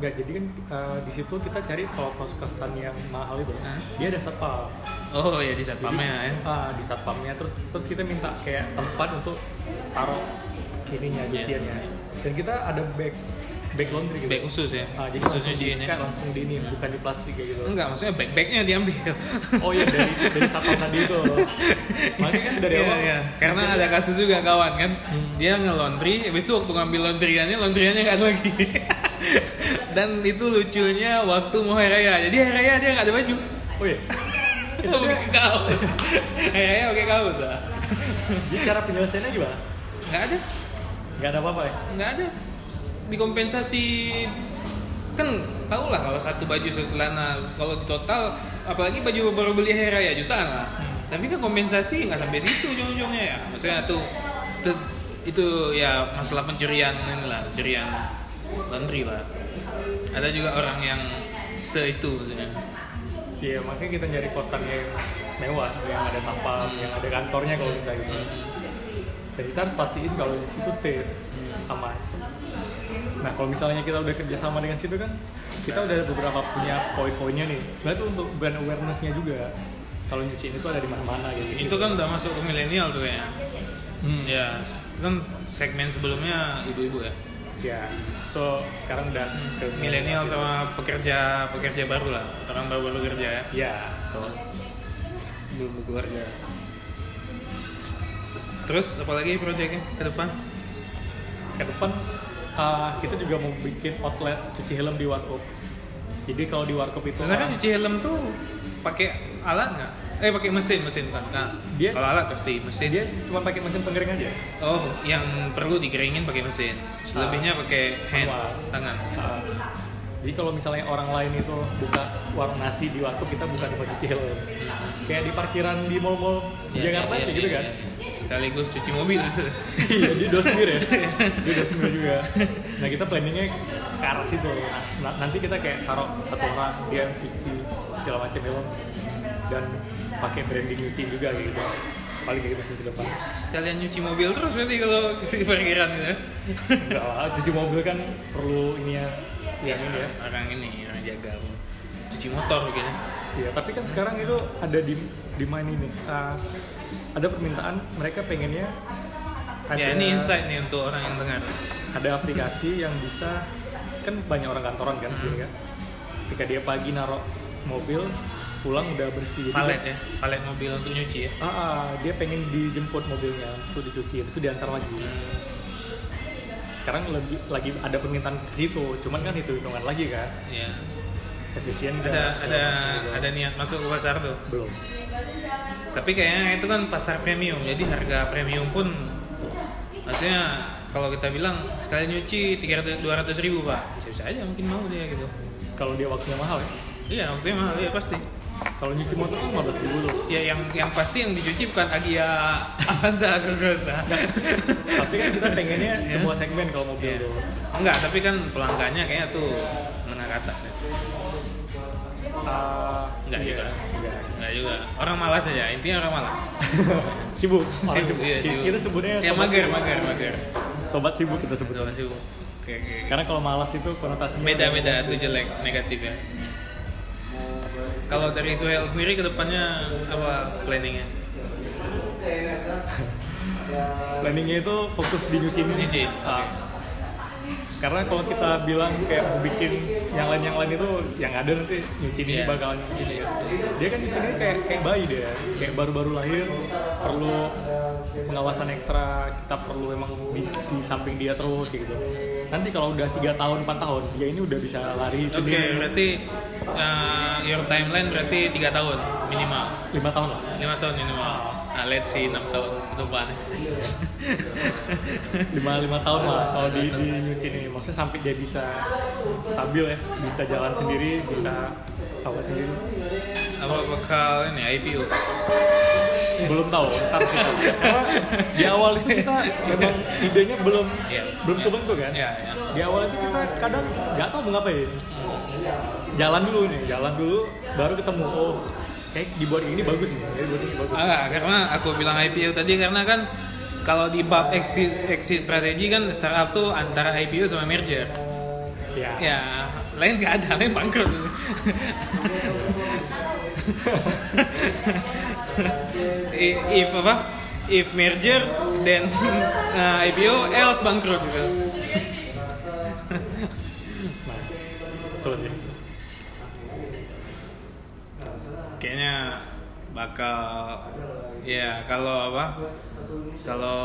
[SPEAKER 3] Enggak, jadi kan uh, di situ kita cari kalau kos-kosan yang mahal itu,
[SPEAKER 2] Hah?
[SPEAKER 3] dia ada satpam.
[SPEAKER 2] Oh ya di
[SPEAKER 3] Jadi,
[SPEAKER 2] satpamnya ya.
[SPEAKER 3] ah, di satpamnya terus terus kita minta kayak tempat untuk taruh ininya
[SPEAKER 2] Iya.
[SPEAKER 3] cuciannya. Dan kita ada bag bag laundry gitu.
[SPEAKER 2] Bag khusus ya.
[SPEAKER 3] Ah, jadi
[SPEAKER 2] khusus
[SPEAKER 3] langsung
[SPEAKER 2] nyuciin ya.
[SPEAKER 3] diikat, langsung di ini bukan di plastik kayak gitu.
[SPEAKER 2] Enggak, maksudnya bag-bagnya diambil.
[SPEAKER 3] Oh iya dari dari satpam tadi itu. Makanya kan dari
[SPEAKER 2] Iya,
[SPEAKER 3] awal.
[SPEAKER 2] iya. Karena ada kasus juga kawan kan,
[SPEAKER 3] Hmm.
[SPEAKER 2] dia nge-laundry, habis itu waktu ngambil laundryannya, laundryannya nggak ada lagi. Dan itu lucunya waktu mau hari raya, jadi hari raya dia nggak ada baju.
[SPEAKER 3] Oh iya.
[SPEAKER 2] Itu pakai kaos. hari raya pakai kaos lah.
[SPEAKER 3] Jadi cara penyelesaiannya gimana?
[SPEAKER 2] Nggak ada,
[SPEAKER 3] Nggak ada apa-apa ya?
[SPEAKER 2] nggak ada. Dikompensasi. Kan tau lah kalau satu baju satu celana kalau di total apalagi baju baru beli hari raya jutaan lah. Tapi kan kompensasi nggak sampai situ ujung-ujungnya ya. Maksudnya tuh, tuh itu ya masalah pencurian inilah pencurian laundry lah. Ada juga orang yang se itu maksudnya.
[SPEAKER 3] Iya makanya kita nyari kosan yang mewah, yang ada sampah, yang ada kantornya kalau bisa gitu. Dan kita harus pastiin kalau di situ safe, aman. Nah kalau misalnya kita udah kerjasama dengan situ kan, kita udah ada beberapa punya poin-poinnya nih. Sebenarnya untuk brand awareness-nya juga. Kalau nyuciin itu ada di mana-mana gitu.
[SPEAKER 2] itu kan udah masuk ke milenial tuh kayaknya
[SPEAKER 3] Hmm.
[SPEAKER 2] ya itu kan segmen sebelumnya ibu-ibu ya
[SPEAKER 3] Ya, itu sekarang udah ke
[SPEAKER 2] milenial sama pekerja pekerja baru lah orang baru baru kerja ya
[SPEAKER 3] Ya,
[SPEAKER 2] Tuh. belum keluarga terus apalagi proyeknya ke depan
[SPEAKER 3] ke depan uh, kita juga mau bikin outlet cuci helm di warkop. Jadi kalau di warkop itu
[SPEAKER 2] sebenarnya cuci helm tuh pakai alat nggak eh pakai mesin mesin kan nah,
[SPEAKER 3] Dia-
[SPEAKER 2] kalau alat pasti mesin
[SPEAKER 3] dia cuma pakai mesin pengering aja.
[SPEAKER 2] oh yang perlu dikeringin pakai mesin selebihnya pakai hand
[SPEAKER 3] Manual.
[SPEAKER 2] tangan
[SPEAKER 3] Uh, jadi kalau misalnya orang lain itu buka warung nasi di warkop kita buka tempat cuci helm. Kayak di parkiran di mall-mall di
[SPEAKER 2] Ya,
[SPEAKER 3] Jakarta kayak
[SPEAKER 2] ya,
[SPEAKER 3] gitu
[SPEAKER 2] ya,
[SPEAKER 3] kan.
[SPEAKER 2] ya. Sekaligus cuci mobil
[SPEAKER 3] Iya, dia dosmir ya. Dia dosmir juga. Nah, kita planningnya ke arah situ. Nah, nanti kita kayak taruh satu orang dia cuci segala macam helm dan pakai branding nyuci juga gitu. Paling kayak gitu sih ke depan.
[SPEAKER 2] sekalian nyuci mobil terus berarti kalau di parkiran gitu ya
[SPEAKER 3] Enggak lah, cuci mobil kan perlu ini ya, yang ini ya.
[SPEAKER 2] orang ini orang jaga cuci motor gitu ya
[SPEAKER 3] Iya, tapi kan sekarang itu ada di di mana ini? uh, ada permintaan mereka pengennya ada
[SPEAKER 2] ya ini insight nih untuk orang yang dengar
[SPEAKER 3] ada aplikasi yang bisa kan banyak orang kantoran kan sini kan. Ketika dia pagi naruh mobil, pulang udah bersih.
[SPEAKER 2] Valet ya valet mobil untuk nyuci ya
[SPEAKER 3] Ah, ah, dia pengen dijemput mobilnya untuk dicuci, itu diantar lagi. Sekarang lebih lagi ada permintaan ke situ, cuman kan itu hitungan lagi kan,
[SPEAKER 2] ya
[SPEAKER 3] efisien
[SPEAKER 2] ada ada ada niat masuk ke pasar tuh
[SPEAKER 3] belum.
[SPEAKER 2] Tapi kayaknya itu kan pasar premium jadi harga premium pun maksudnya kalau kita bilang sekali nyuci 300 200 ribu pak bisa bisa aja mungkin mau dia gitu
[SPEAKER 3] Kalau dia waktunya mahal ya.
[SPEAKER 2] iya waktunya mahal iya pasti
[SPEAKER 3] Kalau nyuci motor kan 15 ribu tuh.
[SPEAKER 2] ya yang yang pasti yang dicuci bukan Agia Avanza Grosa
[SPEAKER 3] Tapi kan kita pengennya
[SPEAKER 2] Iya.
[SPEAKER 3] semua segmen kalau mobil
[SPEAKER 2] Iya.
[SPEAKER 3] tuh.
[SPEAKER 2] enggak tapi kan pelanggannya kayaknya tuh menengah ke atas ya
[SPEAKER 3] Ah,
[SPEAKER 2] Enggak
[SPEAKER 3] iya,
[SPEAKER 2] juga.
[SPEAKER 3] enggak.
[SPEAKER 2] Enggak juga. Orang malas aja intinya orang malas.
[SPEAKER 3] Sibuk. Orang
[SPEAKER 2] Sibuk, iya, sibuk.
[SPEAKER 3] Kita sebutnya
[SPEAKER 2] ya
[SPEAKER 3] sobat
[SPEAKER 2] mager mager mager.
[SPEAKER 3] Sobat sibuk kita sebut.
[SPEAKER 2] Udah sibuk. Oke oke
[SPEAKER 3] Karena kalau malas itu konotasinya
[SPEAKER 2] beda
[SPEAKER 3] udah-
[SPEAKER 2] beda. tuh jelek negatif ya. Kalau dari Suhel sendiri ke depannya apa planningnya?
[SPEAKER 3] Planningnya itu fokus di nyuci ini.
[SPEAKER 2] Nyuci,
[SPEAKER 3] Ah.
[SPEAKER 2] Oke.
[SPEAKER 3] Karena kalau kita bilang kayak mau bikin yang lain yang lain itu yang ada nanti nyuci ini
[SPEAKER 2] Iya.
[SPEAKER 3] bakalan ini. Dia kan nyuci ini kayak kayak bayi dia, kayak baru-baru lahir perlu pengawasan ekstra. Kita perlu emang di, di samping dia terus gitu. Nanti kalau udah tiga tahun 4 tahun dia ini udah bisa lari
[SPEAKER 2] oke
[SPEAKER 3] sendiri.
[SPEAKER 2] berarti uh, your timeline berarti tiga tahun minimal
[SPEAKER 3] lima tahun lah.
[SPEAKER 2] lima tahun minimal nah let's see enam tahun depan
[SPEAKER 3] lima lima tahun lah. Kalau di, di nyuci ini maksudnya sampai dia bisa stabil ya bisa jalan sendiri bisa awet sendiri.
[SPEAKER 2] Apa bakal ini IPO
[SPEAKER 3] belum tahu ntar kita karena di awal itu kita memang idenya belum
[SPEAKER 2] Iya.
[SPEAKER 3] belum kebentuk kan?
[SPEAKER 2] Iya, iya.
[SPEAKER 3] di awal itu kita kadang nggak tahu mau ngapain. Jalan dulu nih jalan dulu baru ketemu oh kayak dibuat ini bagus nih dibuat ini bagus.
[SPEAKER 2] Enggak, karena aku bilang IPO tadi karena kan kalau di bab exit, exit strategi kan startup tuh antara IPO sama merger.
[SPEAKER 3] ya,
[SPEAKER 2] Ya, lain nggak ada, lain bangkrut. If apa? If merger, then uh, IPO, else bangkrut gitu.
[SPEAKER 3] nah betul sih
[SPEAKER 2] Kayaknya bakal ya kalau apa? Kalau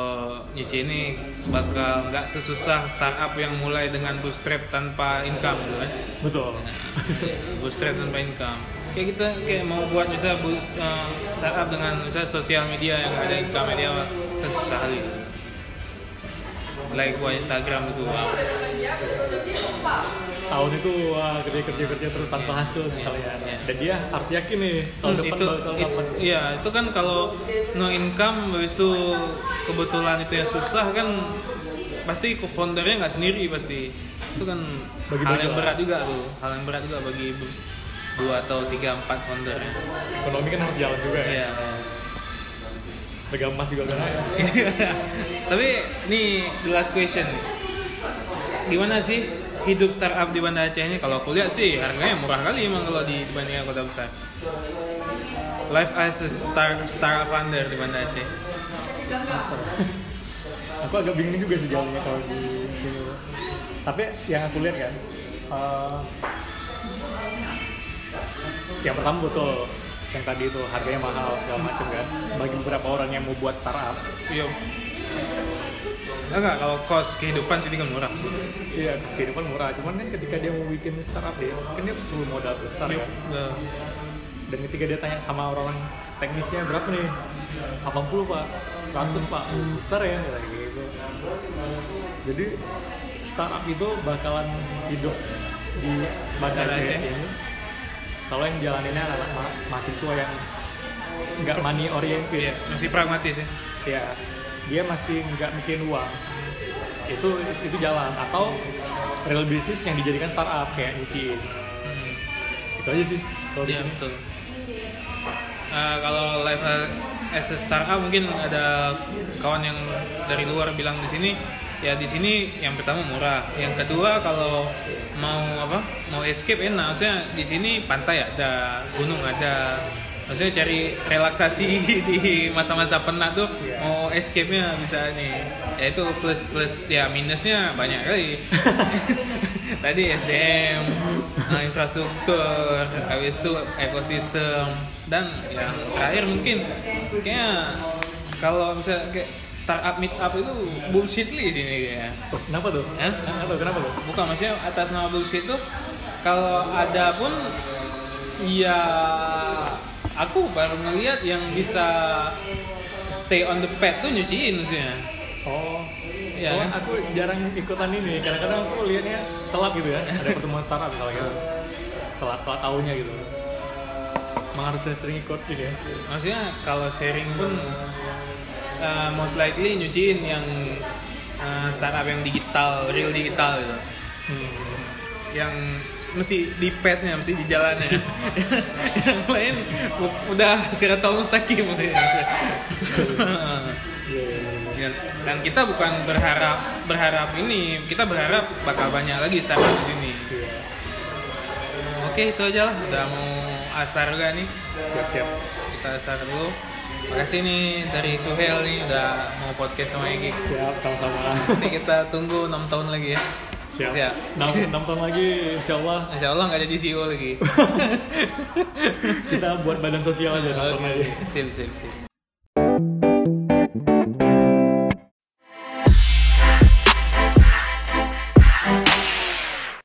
[SPEAKER 2] nyuci ini bakal nggak sesusah startup yang mulai dengan bootstrap tanpa income gitu kan.
[SPEAKER 3] betul
[SPEAKER 2] bootstrap tanpa income kayak kita kayak mau buat misalnya bu- uh, startup dengan misalnya sosial media yang ada income media kan susah kali like buat Instagram itu wow.
[SPEAKER 3] Setahun itu wah kerja kerja kerja terus tanpa hasil misalnya.
[SPEAKER 2] Iya.
[SPEAKER 3] Dan dia harus yakin nih tahun
[SPEAKER 2] Hmm,
[SPEAKER 3] depan
[SPEAKER 2] itu,
[SPEAKER 3] bakal
[SPEAKER 2] it-
[SPEAKER 3] dapat.
[SPEAKER 2] iya itu kan kalau no income habis itu kebetulan itu yang susah kan pasti co-foundernya nggak sendiri pasti itu kan
[SPEAKER 3] Bagi-bagi
[SPEAKER 2] hal yang
[SPEAKER 3] lah.
[SPEAKER 2] berat juga tuh hal yang berat juga bagi dua atau tiga empat founder
[SPEAKER 3] Ekonomi kan harus jalan juga ya.
[SPEAKER 2] iya
[SPEAKER 3] Harga emas juga kan.
[SPEAKER 2] tapi ini the last question gimana sih hidup startup di Banda Aceh ini kalau aku lihat sih harganya murah kali emang kalau di dibandingkan kota besar. Life as a star startup founder di Banda Aceh.
[SPEAKER 3] Aku agak bingung juga sih jalannya kalau di sini. Tapi yang aku lihat kan eh, yang pertama betul yang tadi itu harganya mahal segala macam kan. Bagi beberapa orang yang mau buat startup
[SPEAKER 2] Iya. Enggak, kalau cost kehidupan sini kan murah sih.
[SPEAKER 3] iya kos kehidupan murah. Cuman kan ketika dia mau bikin startup dia kan dia perlu modal besar kan
[SPEAKER 2] udah.
[SPEAKER 3] dan ketika dia tanya sama orang teknisnya berapa nih? 80 pak. 100 pak. Besar ya gitu. Jadi startup itu bakalan hidup di Bandar Aceh ini. Kalau yang jalaninnya anak ma- mahasiswa yang nggak money oriented.
[SPEAKER 2] Iya, masih pragmatis ya.
[SPEAKER 3] ya dia masih nggak bikin uang itu itu jalan. Atau real business yang dijadikan startup kayak nyuciin. Itu aja sih kalau di sini.
[SPEAKER 2] betul. Eh, kalau live as a startup mungkin ada kawan yang dari luar bilang di sini ya di sini yang pertama murah, yang kedua kalau mau apa mau escape enak, maksudnya di sini pantai ada, gunung ada, maksudnya cari relaksasi di masa-masa penat tuh
[SPEAKER 3] Iya.
[SPEAKER 2] mau escape-nya bisa nih, ya itu plus plus ya minusnya banyak kali. Tadi SDM, nah, infrastruktur, habis itu ekosistem dan yang terakhir mungkin kayaknya kalau misalnya kayak startup meet up itu bullshit li sini kayaknya.
[SPEAKER 3] Oh, kenapa tuh?
[SPEAKER 2] Hah?
[SPEAKER 3] Nggak tahu kenapa tuh?
[SPEAKER 2] Bukan maksudnya atas nama bullshit tuh kalau ada pun ya aku baru ngeliat yang bisa stay on the pad tuh nyuciin maksudnya.
[SPEAKER 3] Oh,
[SPEAKER 2] Iya,
[SPEAKER 3] soalnya
[SPEAKER 2] kan?
[SPEAKER 3] aku jarang ikutan ini. Kadang-kadang aku lihatnya telat gitu ya. Ada pertemuan startup misalnya gitu. Telat telat tahunnya gitu. Emang harusnya sering ikut ini ya.
[SPEAKER 2] Maksudnya kalau sharing pun uh, most likely nyuciin yang uh, startup yang digital, real digital gitu.
[SPEAKER 3] Hmm.
[SPEAKER 2] Yang mesti di padnya, mesti di jalannya. yang lain udah siratal mustaqim.
[SPEAKER 3] Iya, iya, iya.
[SPEAKER 2] Dan, kita bukan berharap berharap ini, kita berharap bakal banyak lagi startup di sini. Oke itu aja lah, udah mau asar juga nih.
[SPEAKER 3] Siap-siap.
[SPEAKER 2] Kita asar dulu. Makasih nih dari Suhel nih udah mau podcast sama Egi.
[SPEAKER 3] Siap, sama-sama.
[SPEAKER 2] Nanti kita tunggu 6 tahun lagi ya.
[SPEAKER 3] Siap.
[SPEAKER 2] Siap.
[SPEAKER 3] 6, tahun lagi, insya Allah
[SPEAKER 2] Insya Allah nggak jadi CEO lagi.
[SPEAKER 3] kita buat badan sosial aja. enam tahun lagi.
[SPEAKER 2] Sip, sip, sip.